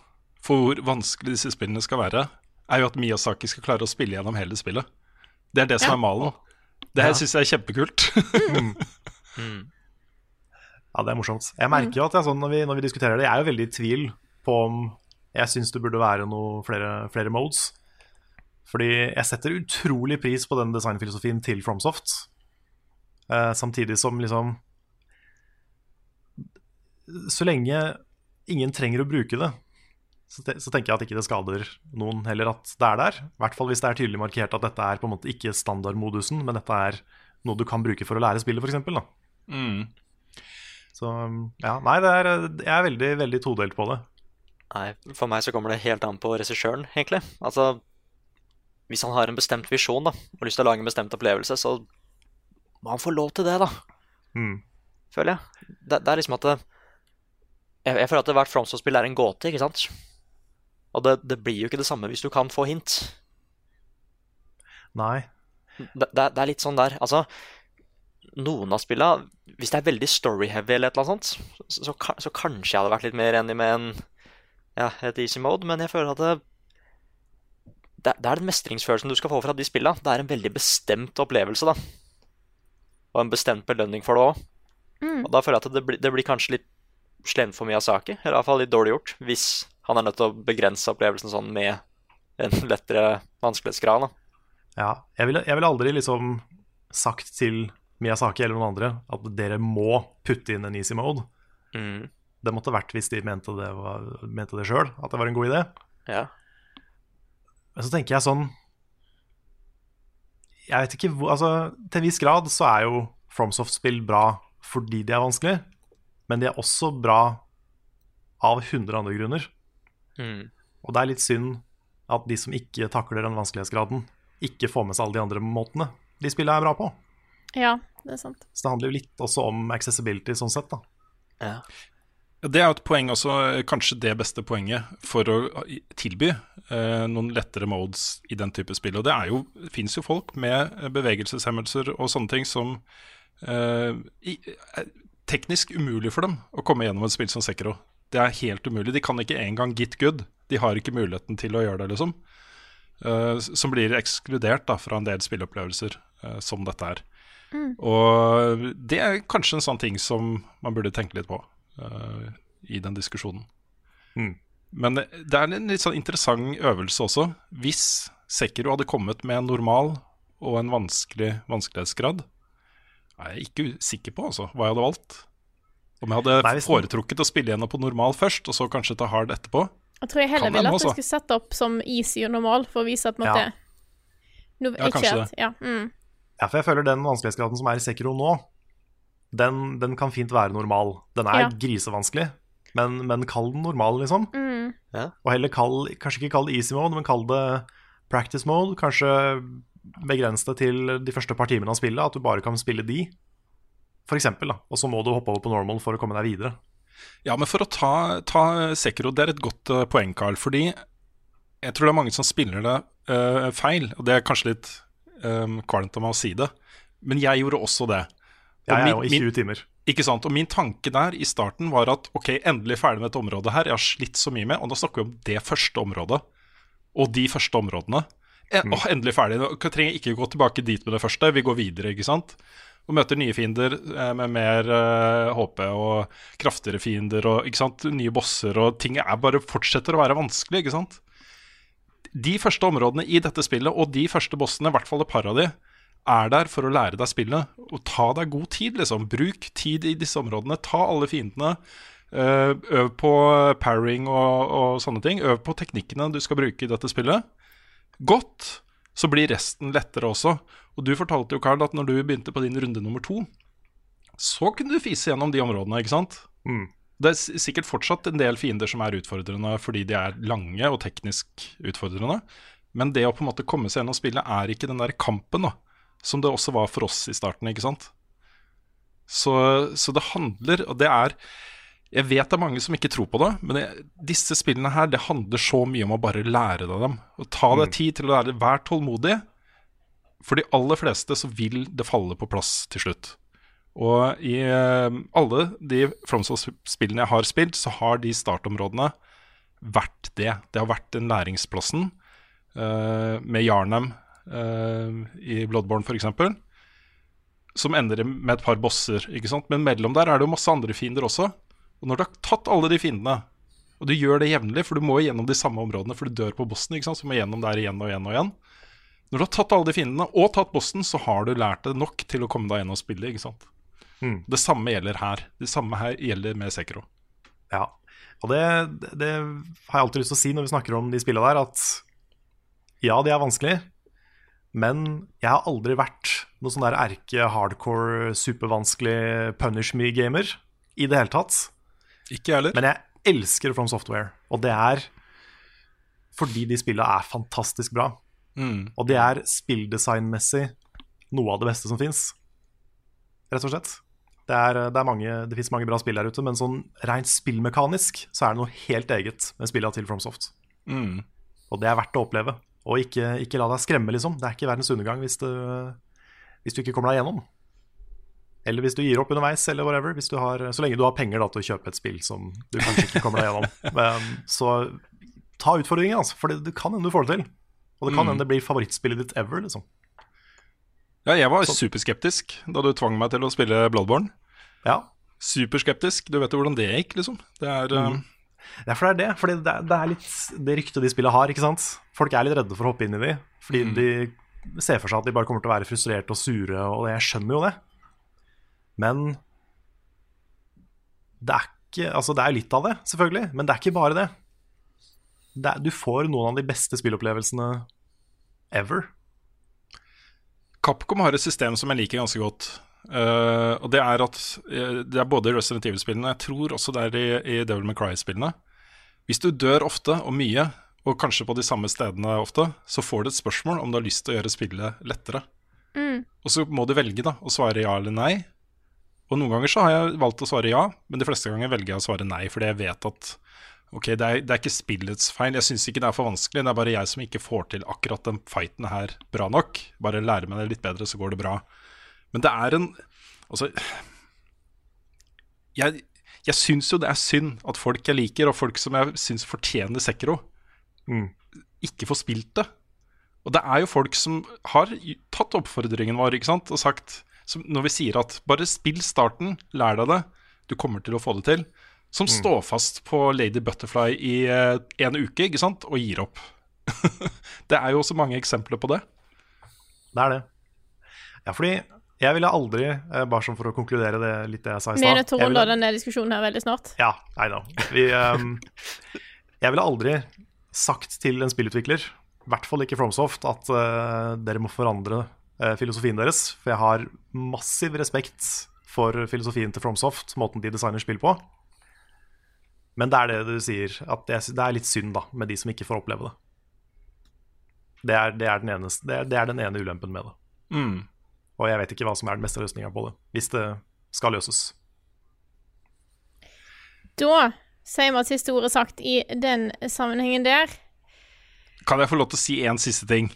for hvor vanskelig disse spillene skal være, er jo at Miyazaki skal klare å spille gjennom hele spillet. Det er det som Ja. er malen. Det Ja. her syns jeg er kjempekult. [LAUGHS] Ja, det er morsomt. Jeg merker jo at jeg, sånn, når, vi, når vi diskuterer det, jeg er jo veldig i tvil på om Jeg syns det burde være noe flere, flere modes. Fordi jeg setter utrolig pris på den designfilosofien til FromSoft. Eh, samtidig som liksom Så lenge ingen trenger å bruke det, så, te så tenker jeg at ikke det skader noen heller at det er der. I hvert fall hvis det er tydelig markert at dette er på en måte ikke standardmodusen, men dette er noe du kan bruke for å lære spillet, f.eks. Mm. Så ja, nei, det er, jeg er veldig, veldig todelt på det. Nei, for meg så kommer det helt an på regissøren, egentlig. Altså, hvis han har en bestemt visjon da, og lyst til å lage en bestemt opplevelse, så må han få lov til det, da. Mm. Føler jeg. Det, det er liksom at det, jeg, jeg føler at hvert Fromsoft-spill er en gåte, ikke sant? Og det, det blir jo ikke det samme hvis du kan få hint. Nei. Det er litt sånn der Altså, noen av spillene Hvis det er veldig story-heavy eller et eller annet sånt, så, så, så kanskje jeg hadde vært litt mer enig med en ja, et easy mode, men jeg føler at det, det, det er den mestringsfølelsen du skal få fra de spillene. Det er en veldig bestemt opplevelse, da. Og en bestemt belønning for det òg. Mm. Og da føler jeg at det, blir- det blir kanskje litt slemt for Miyazaki, eller i hvert fall litt dårlig gjort, hvis han er nødt til å begrense opplevelsen sånn med en lettere vanskelighetsgrad. da. Ja, jeg ville, jeg ville aldri liksom sagt til Miyazaki eller noen andre at dere må putte inn en easy mode. Mm. Det måtte vært hvis de mente det, var, mente det sjøl, at det var en god idé. Ja. Men så tenker jeg sånn Jeg vet ikke hvor Altså, til en viss grad så er jo FromSoft-spill bra fordi de er vanskelige, men de er også bra av 100 andre grunner. Mm. Og det er litt synd at de som ikke takler den vanskelighetsgraden, ikke får med seg alle de andre måtene de spillene er bra på. Ja, det er sant. Så det handler jo litt også om accessibility sånn sett, da. Ja. Det er jo et poeng også, eh, kanskje det beste poenget for å tilby eh, noen lettere modes i den type spill. Og det er jo, fins jo folk med eh, bevegelseshemmelser og sånne ting som eh, i, er teknisk umulig for dem å komme gjennom et spill som Sekiro. Det er helt umulig. De kan ikke engang get good. De har ikke muligheten til å gjøre det, liksom. Eh, som blir ekskludert da, fra en del spilleopplevelser eh, som dette er. Mm. Og det er kanskje en sånn ting som man burde tenke litt på eh, i den diskusjonen. Mm. Men det, det er en litt sånn interessant øvelse også. Hvis Sekiro hadde kommet med en normal og en vanskelig vanskelighetsgrad, er jeg ikke sikker på altså, hva jeg hadde valgt. Om jeg hadde Nei, hvis foretrukket å spille gjennom på normal først, og så kanskje ta hard etterpå. Jeg tror jeg heller ville at jeg skulle sette opp som easy og normal, for å vise at måtte... Ja. no, Ja, kanskje det. ja, mm. Ja, for jeg føler den vanskelighetsgraden som er i Sekiro nå, den, den kan fint være normal. Den er Ja. grisevanskelig, men, men kall den normal, liksom. Mm. Og heller kall, kanskje ikke kall det easy mode, men kall det practice mode. Kanskje begrens det til de første par timene av spillet, at du bare kan spille de. For eksempel, da. Og så må du hoppe over på normal for å komme deg videre. Ja, men for å ta, ta Sekiro, det er et godt eh, poeng, Carl. Fordi jeg tror det er mange som spiller det eh, feil. Og det er kanskje litt um, kvalmt av meg å si det, men jeg gjorde også det. Og Jeg er jo i 20 timer. Ikke sant? Og min tanke der i starten var at ok, endelig ferdig med dette området her. Jeg har slitt så mye med, og da snakker vi om det første området. Og de første områdene. En, mm. å, endelig ferdig. Nå trenger jeg ikke gå tilbake dit med det første. Vi går videre, ikke sant. Og møter nye fiender eh, med mer eh, HP og kraftigere fiender og ikke sant? nye bosser og ting er bare fortsetter å være vanskelig, ikke sant. De første områdene i dette spillet, og de første bossene, i hvert fall et par av de, er der for å lære deg spillet. Og ta deg god tid, liksom. Bruk tid i disse områdene. Ta alle fiendene. eh, øv på parrying og, og sånne ting. Øv på teknikkene du skal bruke i dette spillet. Godt. Så blir resten lettere også. Og du fortalte jo, Carl, at når du begynte på din runde nummer to, så kunne du fise gjennom de områdene, ikke sant? Mm. Det er sikkert fortsatt en del fiender som er utfordrende fordi de er lange og teknisk utfordrende. Men det å på en måte komme seg gjennom spillet er ikke den der kampen da, som det også var for oss i starten. ikke sant? Så, så det handler, og det er Jeg vet det er mange som ikke tror på det, men det, disse spillene her, det handler så mye om å bare lære deg dem. Og ta deg tid til å lære. Vær tålmodig. For de aller fleste så vil det falle på plass til slutt. Og i eh, alle de FromSoft-spillene jeg har spilt, så har de startområdene vært det. Det har vært den læringsplassen. Uh, med Jarnam eh, i Bloodborne, f.eks. Som ender med et par bosser. Men mellom der er det jo masse andre fiender også. Og når du har tatt alle de fiendene, Og du gjør det jevnlig, for du må gjennom de samme områdene, for du dør på bossen. ikke sant? Så du må gjennom der igjen og igjen og igjen. Når du har tatt alle de fiendene, og tatt bossen, så har du lært det nok til å komme deg gjennom spillet. ikke sant? Mm. Det samme gjelder her. Det samme her gjelder med Sekro. Ja. Og det, det har jeg alltid lyst til å si når vi snakker om de spillene der, at ja, de er vanskelige, men jeg har aldri vært noen sånn der erke hardcore, supervanskelig punish me-gamer i det hele tatt. Ikke heller. Men jeg elsker From Software, og det er fordi de spillene er fantastisk bra. Mm. Og det er spilldesignmessig noe av det beste som fins, rett og slett. Det, er, det, er mange, det fins mange bra spill der ute, men sånn rent spillmekanisk så er det noe helt eget med spillene til FromSoft. Mm. Og det er verdt å oppleve. Og ikke, ikke la deg skremme, liksom. Det er ikke verdens undergang hvis, du, hvis du ikke kommer deg gjennom. Eller hvis du gir opp underveis, eller whatever. Hvis du har, så lenge du har penger da, til å kjøpe et spill som du kanskje ikke kommer deg gjennom. [LAUGHS] Men, så ta utfordringen, altså. For det, det kan hende du får det til. Og det kan Mm. hende det blir favorittspillet ditt ever, liksom. Ja, jeg var superskeptisk da du tvang meg til å spille Bloodborne. Ja. Superskeptisk. Du vet jo hvordan det gikk, liksom. Det er Mm. Ja, for det er det. Fordi det, det er litt det ryktet de spillene har, ikke sant. Folk er litt redde for å hoppe inn i de, fordi Mm. de ser for seg at de bare kommer til å være frustrerte og sure, og jeg skjønner jo det. Men det er ikke Altså, det er jo litt av det, selvfølgelig, men det er ikke bare det. det er, du får noen av de beste spillopplevelsene ever. Capcom har et system som jeg liker ganske godt. Eh, og det er at eh, det er både i Resident Evil-spillene, jeg tror også det er i, i Devil May Cry-spillene. Hvis du dør ofte og mye, og kanskje på de samme stedene ofte, så får du et spørsmål om du har lyst til å gjøre spillet lettere. Mm. Og så må du velge da, å svare ja eller nei. Og noen ganger så har jeg valgt å svare ja, men de fleste ganger velger jeg å svare nei, fordi jeg vet at ok, det er, det er ikke spillets feil. Jeg syns ikke det er for vanskelig, det er bare jeg som ikke får til akkurat den fighten her bra nok. Bare lære meg det litt bedre, så går det bra. Men det er en Altså Jeg, jeg syns jo det er synd at folk jeg liker, og folk som jeg syns fortjener Sekro, Mm. ikke får spilt det. Og det er jo folk som har tatt oppfordringen vår ikke sant? og sagt som Når vi sier at bare spill starten, lær deg det, du kommer til å få det til. Som Mm. står fast på Lady Butterfly i eh, en uke ikke sant? og gir opp. [LAUGHS] det er jo også mange eksempler på det. Det er det. Ja, fordi jeg ville aldri, eh, bare som for å konkludere det litt det jeg sa i stad runde ville- denne diskusjonen her veldig snart. Ja, I know. Vi, um, [LAUGHS] jeg ville aldri sagt til en spillutvikler, i hvert fall ikke FromSoft, at uh, dere må forandre uh, filosofien deres. For jeg har massiv respekt for filosofien til FromSoft, måten de designer spill på. Men det er det du sier, at det, det er litt synd da, med de som ikke får oppleve det. Det er, det er, den, eneste, det er, det er den ene ulempen med det. Mm. Og jeg vet ikke hva som er den beste løsninga på det, hvis det skal løses. Da sier vi at siste ord er sagt i den sammenhengen der. Kan jeg få lov til å si én siste ting?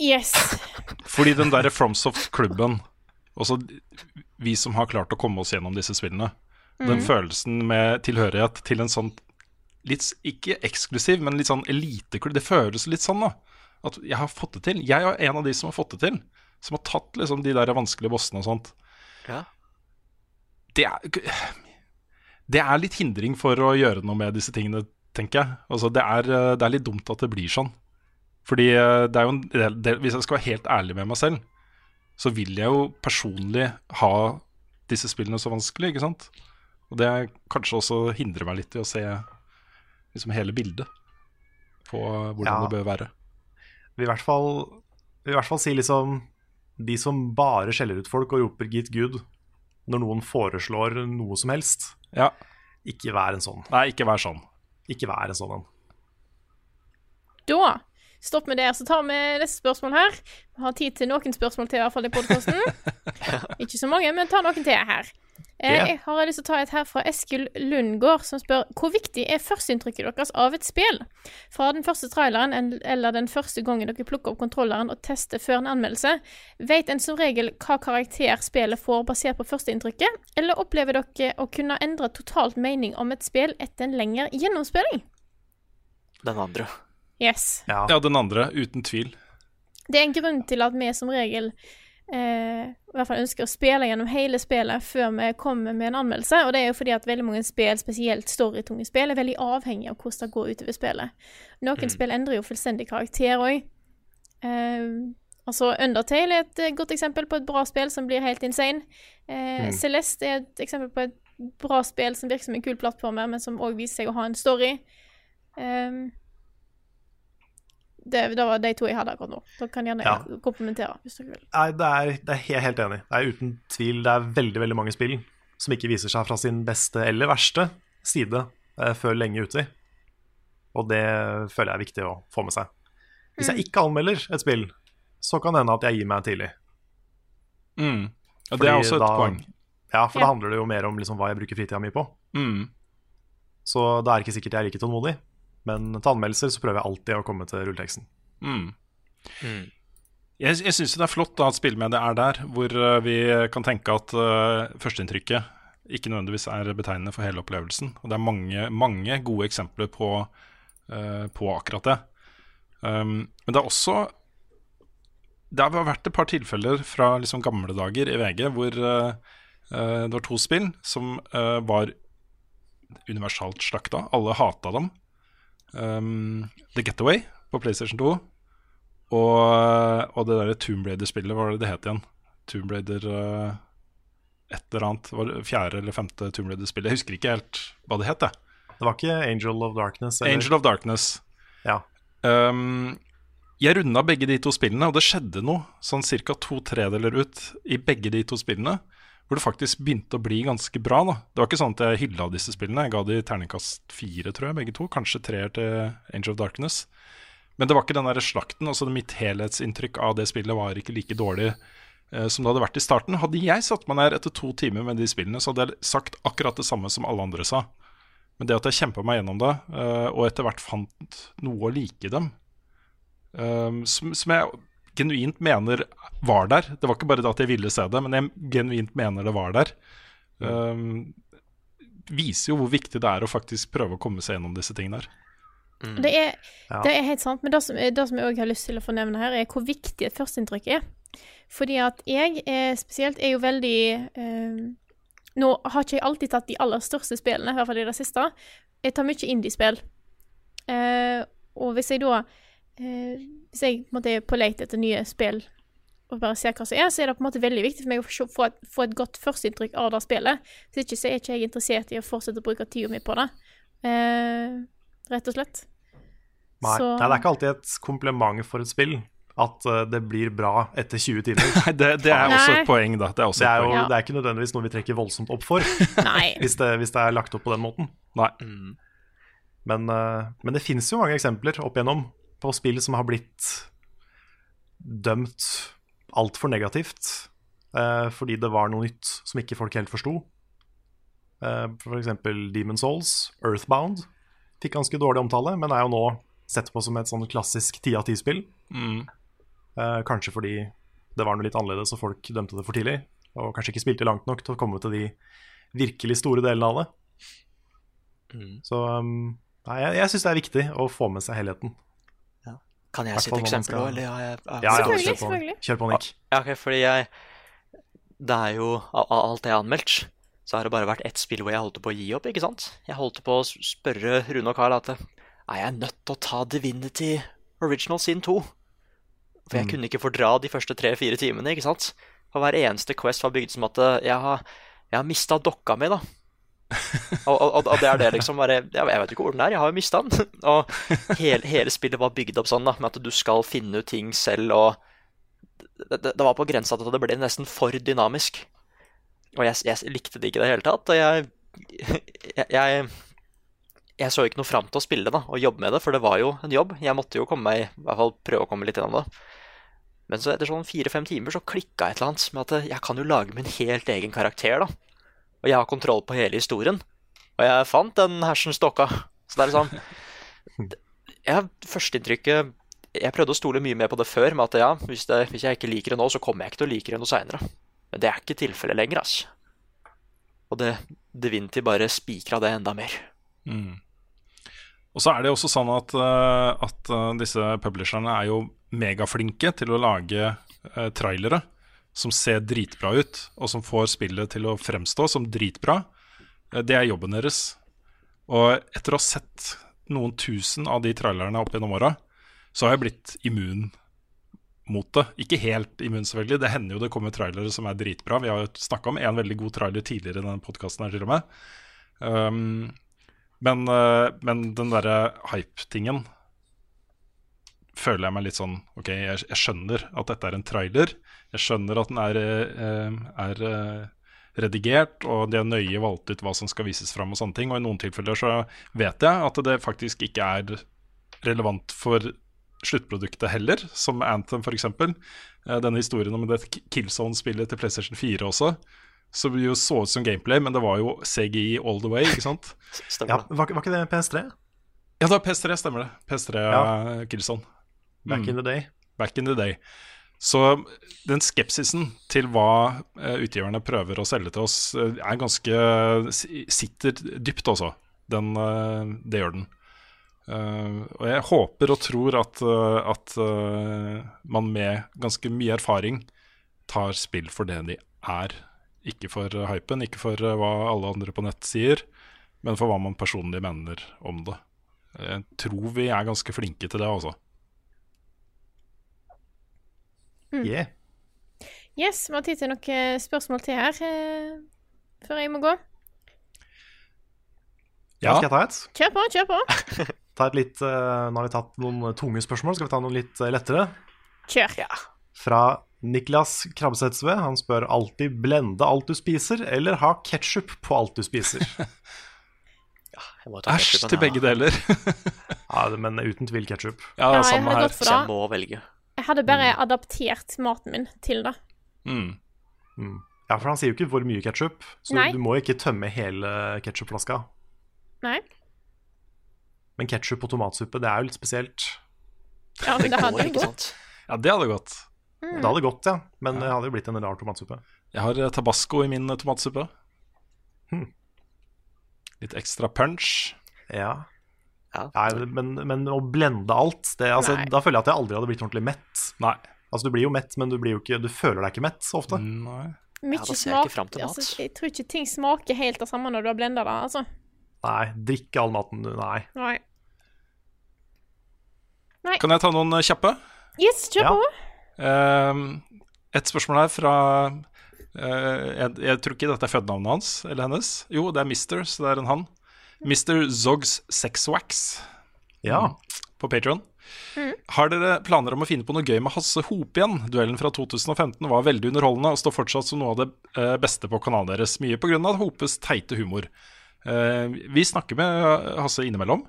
Yes. [LAUGHS] Fordi den derre FromSoft-klubben, Altså vi som har klart å komme oss gjennom disse spillene, den Mhm. følelsen med tilhørighet til en sånn litt, ikke eksklusiv, men litt sånn eliteklubb, det føles litt sånn, da. At jeg har fått det til. Jeg er en av de som har fått det til. Som har tatt liksom de der vanskelige bossene og sånt. Ja. Det er, det er litt hindring for å gjøre noe med disse tingene, tenker jeg. Altså, det, er, eh, det er litt dumt at det blir sånn. Fordi eh, det er jo en del, del, Hvis jeg skal være helt ærlig med meg selv, så vil jeg jo personlig ha disse spillene så vanskelig, ikke sant? Og det kanskje også hindrer meg litt i å se liksom hele bildet på hvordan Ja. det bør være. vil i hvert fall, vil i hvert fall si liksom De som bare skjeller ut folk og roper 'git good' når noen foreslår noe som helst. Ja. Ikke vær en sånn. Nei, ikke vær sånn. Ikke vær en sånn en. Da stopp med det, så tar vi neste spørsmål her. Vi har tid til noen spørsmål til, i hvert fall i podkasten. [LAUGHS] Ikke så mange, men ta noen til her. Eh, Jeg har lyst til å ta et her fra Eskil Lundgaard, som spør hvor viktig er førsteinntrykket deres av et spill? Fra den første traileren eller den første gangen dere plukker opp kontrolleren og tester før en anmeldelse, vet en som regel hva karakter spillet får basert på førsteinntrykket, eller opplever dere å kunne endre totalt mening om et spill etter en lengre gjennomspilling? Den andre. Yes. Ja. den andre, uten tvil. Det er en grunn til at vi som regel eh, i hvert fall ønsker å spille gjennom hele spillet før vi kommer med en anmeldelse. Og det er jo fordi at veldig mange spill, spesielt storytunge spill, er veldig avhengig av hvordan det går utover spillet. Noen Mm. spill endrer jo fullstendig karakter òg. Eh, altså Undertale er et eh, godt eksempel på et bra spill som blir helt insane. Eh, Mm. Celeste er et eksempel på et bra spill som virker som en kul plattformer, men som òg viser seg å ha en story. Eh, det, det var de to jeg hadde akkurat nå. Dere kan gjerne Ja. komplementere. hvis dere vil. Nei, det er, det er helt, helt enig. Det er uten tvil det er veldig veldig mange spill som ikke viser seg fra sin beste eller verste side eh, før lenge uti. Og det føler jeg er viktig å få med seg. Hvis jeg ikke anmelder et spill, så kan det hende at jeg gir meg tidlig. Mm. Ja, det er Fordi også et da- poeng. Ja, for Ja. da handler det jo mer om liksom hva jeg bruker fritida mi på. Mm. Så det er ikke sikkert jeg er like tålmodig. Men til anmeldelser så prøver jeg alltid å komme til rulleteksten. Mm. Jeg, jeg syns det er flott da, at spillmediet er der, hvor eh, vi kan tenke at uh, førsteinntrykket ikke nødvendigvis er betegnende for hele opplevelsen. Og det er mange, mange gode eksempler på, uh, på akkurat det. Um, men det er også Det har vært et par tilfeller fra liksom gamle dager i VG hvor uh, eh, det var to spill som uh, var universalt slakta. Alle hata dem. Um, The Getaway på PlayStation 2 og, og det derre Tomb Raider-spillet, hva var det det het igjen? Tomb Raider uh, et eller annet. Var det fjerde eller femte Tomb Raider-spillet? Jeg husker ikke helt hva det het. Det var ikke Angel of Darkness? eller? Angel of Darkness. Ja. Um, jeg runda begge de to spillene, og det skjedde noe sånn ca. to tredeler ut i begge de to spillene, hvor det faktisk begynte å bli ganske bra. da. Det var ikke sånn at jeg hylla disse spillene. Jeg ga de terningkast fire, tror jeg, begge to. Kanskje treer til Angel of Darkness. Men det var ikke den der slakten. altså Mitt helhetsinntrykk av det spillet var ikke like dårlig eh, som det hadde vært i starten. Hadde jeg satt meg ned etter to timer med de spillene, så hadde jeg sagt akkurat det samme som alle andre sa. Men det at jeg kjempa meg gjennom det, eh, og etter hvert fant noe å like dem, eh, som, som jeg genuint mener var der Det var ikke bare det at jeg ville se det, men jeg genuint mener det var der. Um, viser jo hvor viktig det er å faktisk prøve å komme seg gjennom disse tingene her. Det er, Ja. det er helt sant, men det som, det som jeg òg har lyst til å fornevne her, er hvor viktig et førsteinntrykk er. Fordi at jeg er spesielt er jo veldig eh, Nå har ikke jeg alltid tatt de aller største spillene, i hvert fall i det siste. Jeg tar mye indiespill. Eh, og hvis jeg da eh, Hvis jeg på en måte, er på leit etter nye spill og bare ser hva som er, så er det på en måte veldig viktig for meg å få, få et, få et godt førsteinntrykk av det spillet. Hvis ikke så er ikke jeg interessert i å fortsette å bruke tida mi på det. Eh, rett og slett. Nei, Så- Nei, det er ikke alltid et kompliment for et spill at eh, det blir bra etter 20 timer. [LAUGHS] Det, det er også et poeng, da. Det er, også det, er jo, poeng. det er ikke nødvendigvis noe vi trekker voldsomt opp for, [LAUGHS] hvis, det, hvis det er lagt opp på den måten. Nei. Men, eh, men det finnes jo mange eksempler opp igjennom på spill som har blitt dømt altfor negativt eh, fordi det var noe nytt som ikke folk helt forsto. Eh, for eksempel Demon Souls, Earthbound, fikk ganske dårlig omtale, men er jo nå sett på som et sånn klassisk ti av ti-spill. Mm. Eh, kanskje fordi det var noe litt annerledes og folk dømte det for tidlig, og kanskje ikke spilte langt nok til å komme til de virkelig store delene av det. Så um, nei, jeg, jeg syns det er viktig å få med seg helheten. Kan jeg si et eksempel òg, eller? Ja, ja, Selvfølgelig, kjør på. Kjør på, Nick. Ja, okay, fordi jeg Det er jo Av alt jeg har anmeldt, så har det bare vært ett spill hvor jeg holdt på å gi opp, ikke sant? Jeg holdt på å spørre Rune og Carl at er jeg nødt til å ta Divinity Original Sin 2? For jeg Mm. kunne ikke fordra de første tre-fire timene, ikke sant? For hver eneste Quest var bygd som at jeg har, jeg har mista dokka mi, da. Og, og, og det er det, liksom. Bare, jeg, vet ikke hvor den er, jeg har jo mista den. [LAUGHS] og hele, hele spillet var bygd opp sånn, da, med at du skal finne ut ting selv, og det, det, det var på grensa til at det ble nesten for dynamisk. Og jeg, jeg likte det ikke i det hele tatt. Og jeg, jeg, jeg, jeg så ikke noe fram til å spille da, og jobbe med det, for det var jo en jobb. Jeg måtte jo komme meg, i hvert fall prøve å komme litt gjennom det. Men så etter sånn fire-fem timer så klikka et eller annet med at jeg kan jo lage min helt egen karakter, da. Og jeg har kontroll på hele historien. Og jeg fant den hersens dokka. Så det er liksom [LAUGHS] jeg, Førsteinntrykket Jeg prøvde å stole mye mer på det før, med at ja, hvis, det, hvis jeg ikke liker det nå, så kommer jeg ikke til å like det noe seinere. Men det er ikke tilfellet lenger, altså. Og det Divinity bare spikra det enda mer. Mm. Og så er det også sånn at, eh, at eh, disse publisherne er jo megaflinke til å lage eh, trailere som ser dritbra ut, og som får spillet til å fremstå som dritbra, eh, det er jobben deres. Og etter å ha sett noen tusen av de trailerne opp gjennom åra, så har jeg blitt immun mot det. Ikke helt immun, selvfølgelig. Det hender jo det kommer trailere som er dritbra. Vi har snakka om en veldig god trailer tidligere i denne podkasten her, til og med. Um, men, eh, men den derre hype-tingen føler jeg meg litt sånn OK, jeg, jeg skjønner at dette er en trailer. Jeg skjønner at den er, eh, er eh, redigert, og de har nøye valgt ut hva som skal vises fram og sånne ting. Og i noen tilfeller så vet jeg at det faktisk ikke er relevant for sluttproduktet heller, som Anthem f.eks. Denne historien om det Killzone-spillet til PlayStation 4 også, som jo så ut som gameplay, men det var jo CGI all the way, ikke sant? [LAUGHS] Ja, var, var ikke det PS3? Ja, det var PS3, stemmer det. PS3 Ja. ja. Back Mm. in the day. Back in the day. Så den skepsisen til hva eh, utgiverne prøver å selge til oss, eh, er ganske sitter dypt eh, det gjør den. Og jeg håper og tror at, at man med ganske mye erfaring tar spill for det de er. Ikke for hypen, ikke for hva alle andre på nett sier, men for hva man personlig mener om det. Jeg tror vi er ganske flinke til det, altså. Mm. Yeah. Yes, vi har tid til noen spørsmål til her eh, før jeg må gå. Ja. Skal jeg ta et? Kjør på, kjør på. [LAUGHS] Ta et litt, eh, nå har vi tatt noen tunge spørsmål, skal vi ta noen litt eh, lettere? Kjør. Ja. Fra Niklas Krabbesetsve. Han spør alltid blende alt du spiser, eller ha ketsjup på alt du spiser. [LAUGHS] Æsj til begge deler. [LAUGHS] ja, men uten tvil ketsjup. Ja, Ja, jeg samme her. Jeg må velge. Jeg hadde bare adaptert maten min til det. Mm. Ja, for han sier jo ikke hvor mye ketsjup, så Nei. du må ikke tømme hele ketsjupflaska. Men ketsjup og tomatsuppe, det er jo litt spesielt. Ja, men det hadde jo gått. Ja, det hadde gått. Mm. Det hadde gått, ja. Men det hadde jo blitt en rar tomatsuppe. Jeg har eh, tabasco i min eh, tomatsuppe. Hmm. Litt ekstra punch. Ja. Nei, men, men å blende alt det, altså, Da føler jeg at jeg aldri hadde blitt ordentlig mett. Nei. Altså, Du blir jo mett, men du, blir jo ikke, du føler deg ikke mett så ofte. Nei. Mye da ser jeg altså, Jeg tror ikke ting smaker helt det samme når du har blenda det, altså. Nei, drikke all maten du Nei. Nei. Nei. Kan jeg ta noen eh, kjappe? Yes, kjør på. Eh, et spørsmål her fra uh, jeg, jeg tror ikke dette er fødenavnet hans eller hennes. Jo, det er Mister, så det er en han. Mr. Zogs Sexwax Ja. på Patreon. Har dere planer om å finne på noe gøy med Hasse Hope igjen? Duellen fra 2015 var veldig underholdende og står fortsatt som noe av det eh, beste på kanalen deres. Mye pga. Hopes teite humor. Eh, vi snakker med Hasse innimellom,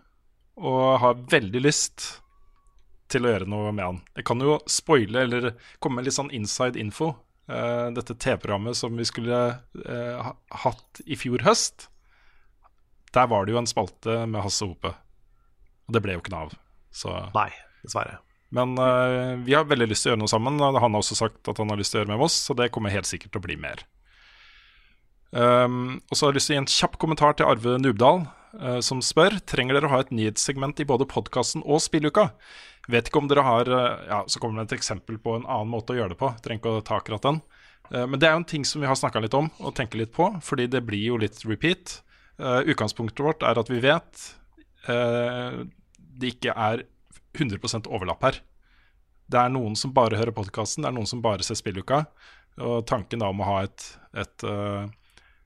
og har veldig lyst til å gjøre noe med han. Jeg kan jo spoile eller komme med litt sånn inside info. Eh, dette TV-programmet som vi skulle hatt i fjor høst, der var det jo en spalte med Hasse Hope. Og det ble jo ikke noe av. Så. Nei, dessverre. Men uh, vi har veldig lyst til å gjøre noe sammen. Han har også sagt at han har lyst til å gjøre med oss, så det kommer helt sikkert til å bli mer. Um, og så har jeg lyst til å gi en kjapp kommentar til Arve Nubdal, uh, som spør Trenger dere å ha et nyhetssegment i både podkasten og spilluka. Vet ikke om dere har uh, Ja, så kommer det et eksempel på en annen måte å gjøre det på. Trenger ikke å ta akkurat den. Uh, men det er jo en ting som vi har snakka litt om og tenker litt på, fordi det blir jo litt repeat. Eh, utgangspunktet vårt er at vi vet uh, det ikke er 100 overlapp her. Det er noen som bare hører podkasten, det er noen som bare ser spilluka. Og tanken da om å ha et, et uh,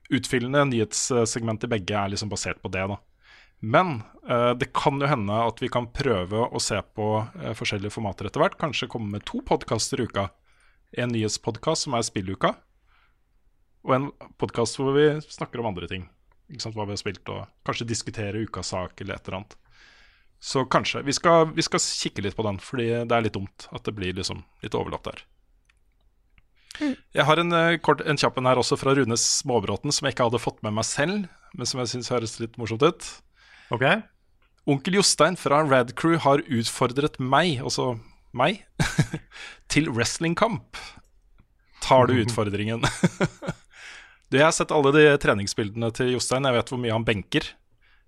utfyllende nyhetssegment i begge er liksom basert på det. da. Men det kan jo hende at vi kan prøve å se på forskjellige formater etter hvert. Kanskje komme med to podkaster i uka. En nyhetspodkast som er spilluka, og en podkast hvor vi snakker om andre ting. Ikke sant, Hva vi har spilt, og kanskje diskutere ukas sak eller et eller annet. Så kanskje. Vi skal, vi skal kikke litt på den, fordi det er litt dumt at det blir liksom litt overlatt der. Jeg har en, eh, kort, en kjapp en her også fra Rune Småbråten, som jeg ikke hadde fått med meg selv, men som jeg syns høres litt morsomt ut. Ok Onkel Jostein fra Rad Crew har utfordret meg, altså meg, [LAUGHS] til wrestlingkamp. Tar du [LAUGHS] utfordringen? [LAUGHS] du, jeg har sett alle de treningsbildene til Jostein. Jeg vet hvor mye han benker.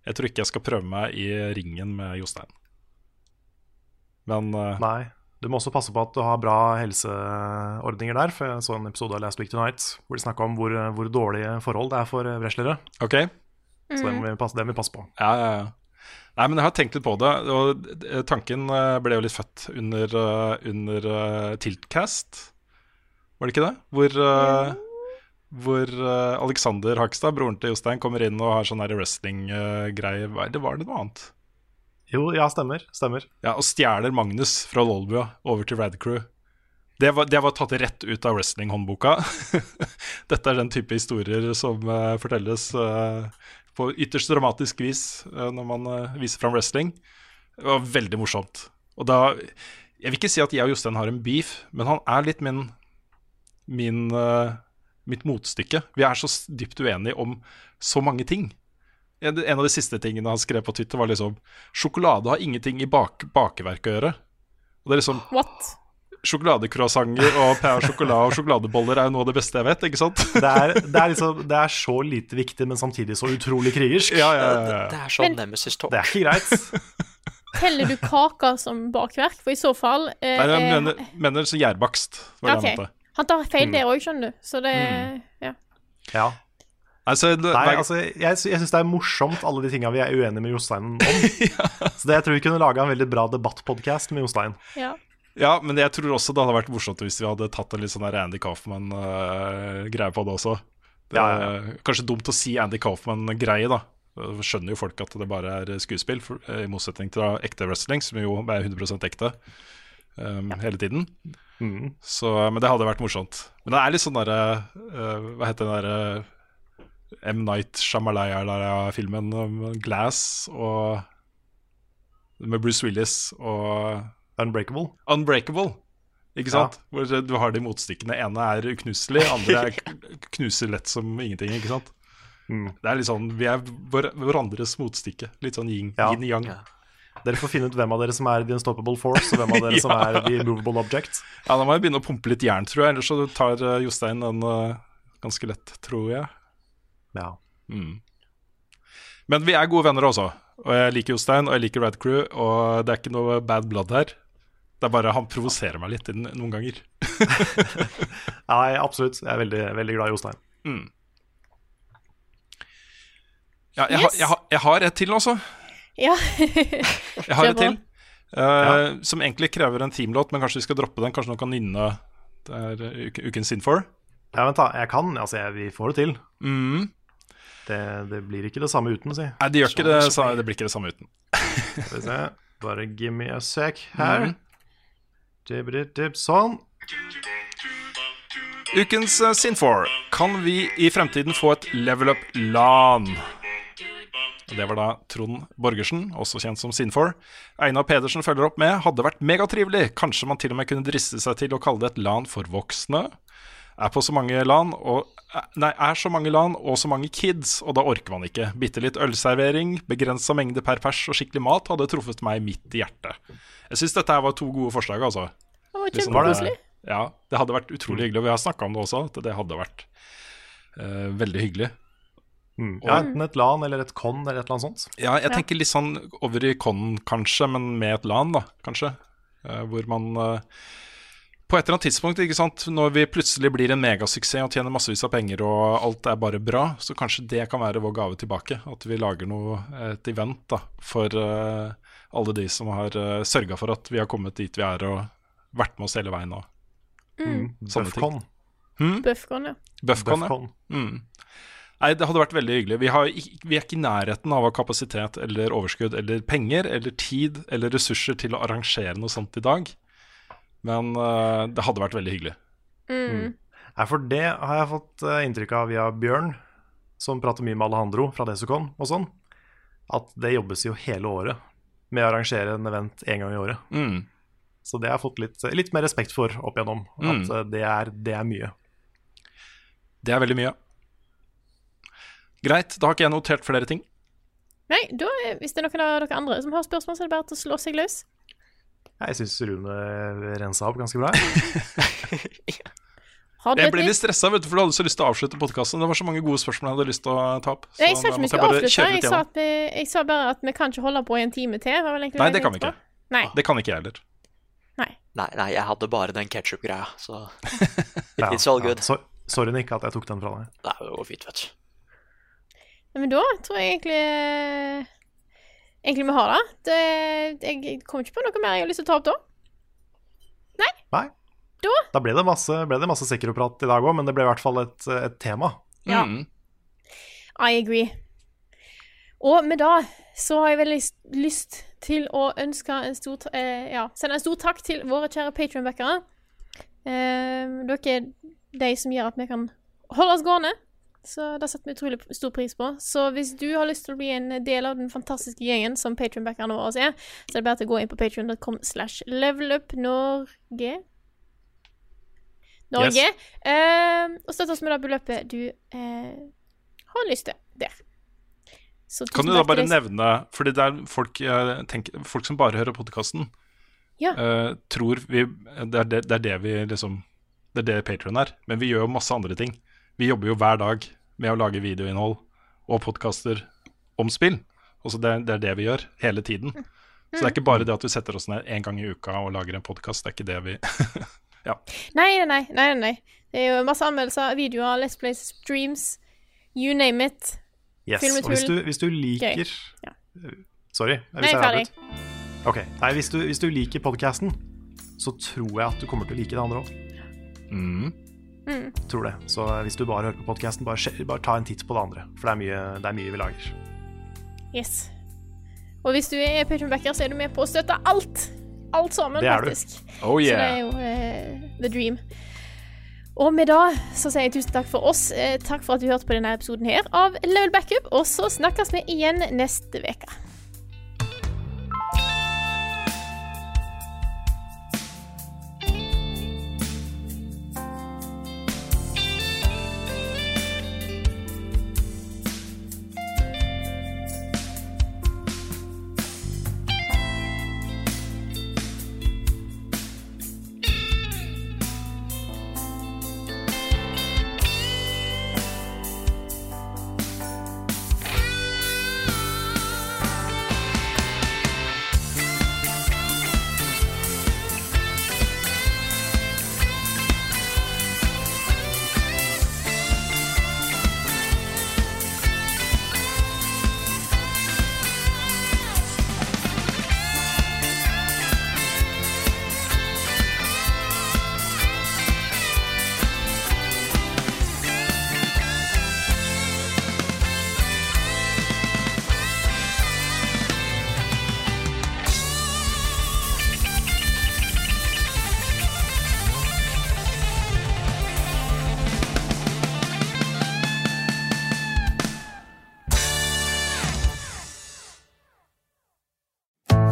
Jeg tror ikke jeg skal prøve meg i ringen med Jostein. Men uh, Nei. Du må også passe på at du har bra helseordninger der. For jeg så en episode av Last Week Tonight hvor de snakka om hvor, hvor dårlige forhold det er for eh, wrestlere. Ok? Så det må vi passe, det må vi passe på. Ja, ja, ja. Nei, men jeg har tenkt litt på det, og eh, tanken eh, ble jo litt født under, eh, under eh, Tiltcast. Var det ikke det? Hvor, eh, hvor eh, Alexander Hakstad, broren til Jostein, kommer inn og har sånn wrestling-greie. Det var det noe annet? Jo, ja, stemmer. Stemmer. Ja, Og stjeler Magnus fra Lolbua over til Rad Crew. Det var, det var tatt rett ut av wrestling-håndboka. [LAUGHS] Dette er den type historier som uh, fortelles uh, på ytterst dramatisk vis uh, når man viser fram wrestling. Det var veldig morsomt. Og da Jeg vil ikke si at jeg og Jostein har en beef, men han er litt min, min mitt motstykke. Vi er så dypt uenige om så mange ting. En av de siste tingene han skrev på Twitter, var liksom Sjokolade har ingenting i bak bakeverk å gjøre. Og det er liksom What? Sjokoladecroissanter og pain sjokolade og sjokoladeboller er jo noe av det beste jeg vet, ikke sant? Det er, det, er liksom, det er så lite viktig, men samtidig så utrolig krigersk. Ja, ja, ja, ja. Det er sånn Nemesis talk. Det er ikke greit. [LAUGHS] Teller du kaka som bakverk? For i så fall eh, Nei, jeg eh, mener, mener så gjærbakst, var det Ok. jeg mente. Han tar feil Mm. der òg, skjønner du. Så det Ja. Ja. Altså, det, Nei, altså, jeg, jeg syns det er morsomt, alle de tinga vi er uenige med Jostein om. [LAUGHS] Så det, jeg tror vi kunne laga en veldig bra debattpodkast med Jostein. ja. Ja, men jeg tror også det hadde vært morsomt hvis vi hadde tatt en litt sånn Andy Kaufman-greie på det også. Det Ja, er Kanskje dumt å si Andy Kaufman-greie, da. Da Skjønner jo folk at det bare er skuespill, for, i motsetning til da ekte wrestling, som jo er 100 ekte um, hele tiden. Mm. Så, men det hadde vært morsomt. Men det er litt sånn derre uh, Hva heter den derre M. Night Shamalaya-filmen om Glass og Med Bruce Willis og Unbreakable. Unbreakable. Ikke sant? Hvor du har de motstykkene. ene er uknuselig, andre er [LAUGHS] knuser lett som ingenting. Ikke sant? Mm. Det er litt sånn Vi er hverandres motstykke. Litt sånn yin-yang. Ja. yin. Dere får finne ut hvem av dere som er The Unstoppable Force, og hvem av [LAUGHS] dere som er The Movable Object. Ja, Da må jeg begynne å pumpe litt jern, tror jeg. Ellers så tar eh, Jostein den uh, ganske lett, tror jeg. Ja. Mm. Men vi er gode venner også. Og jeg liker Jostein, og jeg liker Rad Crew, og det er ikke noe bad blood her. Det er bare han provoserer meg litt noen ganger. [LAUGHS] Nei, absolutt. Jeg er veldig, veldig glad i Jostein. Mm. Ja, jeg, har, Yes. jeg, har, jeg har et til også. Ja. [LAUGHS] Jeg har et til, til. ja. Som egentlig krever en teamlåt, men kanskje vi skal droppe den. Kanskje noen kan nynne Det er eh, uke, ukens Sinfor. Ja, vent da, jeg kan. Altså, jeg, vi får det til. Mm. Det, det blir ikke det samme uten, si. Nei, det, gjør ikke det, så, det blir ikke det samme uten. Skal vi se. Bare give me a sec her. Mm. Sånn. Ukens uh, Sinfor. Kan vi i fremtiden få et level up LAN? Og Det var da Trond Borgersen, også kjent som Sinfor. Einar Pedersen følger opp med 'hadde vært megatrivelig'. Kanskje man til og med kunne driste seg til å kalle det et LAN for voksne. Er på så mange LAN og eh, Nei, er så mange LAN og så mange kids, og da orker man ikke. Bitte litt ølservering, begrensa mengde per pers og skikkelig mat hadde truffet meg midt i hjertet. Jeg syns dette her var to gode forslag, altså. Det var Liksom, kjempekoselig. eh, Ja, det hadde vært utrolig hyggelig. Og vi har snakka om det også, at det hadde vært uh, veldig hyggelig. Mm. Ja, enten et LAN eller et CON eller et eller annet sånt. Ja, jeg Ja. tenker litt sånn over i con, kanskje, men med et LAN, da, kanskje. Uh, hvor man uh, på et eller annet tidspunkt, ikke sant, når vi plutselig blir en megasuksess og tjener massevis av penger og alt er bare bra, så kanskje det kan være vår gave tilbake. At vi lager noe, et event da, for uh, alle de som har uh, sørga for at vi har kommet dit vi er og vært med oss hele veien. Og Mm. sånne ting. Buffcon. Hmm? Buffcon, ja. Buffcon, ja. Buffcon. Mm. Nei, det hadde vært veldig hyggelig. Vi, har, vi er ikke i nærheten av å ha kapasitet eller overskudd eller penger eller tid eller ressurser til å arrangere noe sånt i dag. Men uh, det hadde vært veldig hyggelig. Mm. Nei, for det har jeg fått eh, inntrykk av via Bjørn, som prater mye med Alejandro fra Desicon og sånn, at det jobbes jo hele året med å arrangere en event én gang i året. Mm. Så det har jeg fått litt, litt mer respekt for opp igjennom. Mm. At eh, det, er, det er mye. Det er veldig mye. Greit, da har ikke jeg notert flere ting. Nei, da, hvis det er noen av dere andre som har spørsmål, så er det bare til å slå seg løs. Jeg syns Rune rensa opp ganske bra. [LAUGHS] Har du Jeg ble litt stressa, vet du, for du hadde så lyst til å avslutte podkasten. Det var så mange gode spørsmål jeg hadde lyst til å ta opp. Så Nei, jeg sa ikke vi skulle avslutte. Jeg sa, vi, jeg sa bare at vi kan ikke holde på i en time til. var vel Nei, det kan vi ikke. Nei. Det kan ikke jeg heller. Nei. Nei, nei, jeg hadde bare den ketsjup-greia, så [LAUGHS] it's all ja. good. Sorry, Nick, at jeg tok den fra deg. Nei, det går fint, vet du. Nei, Men da tror jeg egentlig Egentlig vi har det. det. Jeg kommer ikke på noe mer jeg har lyst til å ta opp da. Nei. Da? Da ble det masse, ble det masse sikkerhetsprat i dag òg, men det ble i hvert fall et, et tema. Ja. Mm. I agree. Og med det så har jeg veldig lyst til å ønske en stor eh, Ja, sende en stor takk til våre kjære Patreon-backere. Eh, dere er de som gjør at vi kan holde oss gående. Så det setter vi utrolig stor pris på. Så hvis du har lyst til å bli en del av den fantastiske gjengen som Patreon-backerne våre er, så er det bare til å gå inn på patreon.com slash levelupnorge. Norge. Eh, og støtte oss med det beløpet du eh, har lyst til der. Kan du da bare nevne Fordi det er folk, jeg tenker, folk som bare hører podkasten, Ja. tror vi det er det, det er det vi liksom Det er det Patron er. Men vi gjør jo masse andre ting. Vi jobber jo hver dag med å lage videoinnhold og podkaster om spill. Altså det, det er det vi gjør hele tiden. Så det er ikke bare det at vi setter oss ned én gang i uka og lager en podkast. Det er ikke det vi [LAUGHS] Ja. Nei, nei, nei, nei, nei. Det er jo masse anmeldelser, videoer, Let's Play streams. You name it. Yes, og hvis du, hvis du liker. Ja. Sorry. Nei, hvis jeg ferdig. avbryter. Ok, Nei, hvis du, hvis du liker podcasten, så tror jeg at du kommer til å like det andre òg. Mm. Mm. Tror det. Så hvis du bare hører på podcasten, bare, bare ta en titt på det andre. For det er mye, det er mye vi lager. Yes. Og hvis du er patronbacker, så er du med på å støtte alt. Alt sammen, Det er du. faktisk. Oh Så det er jo uh, the dream. Og med det så sier jeg tusen takk for oss. Eh, takk for at du hørte på denne episoden her av Level Backup. Og så snakkes vi igjen neste uke.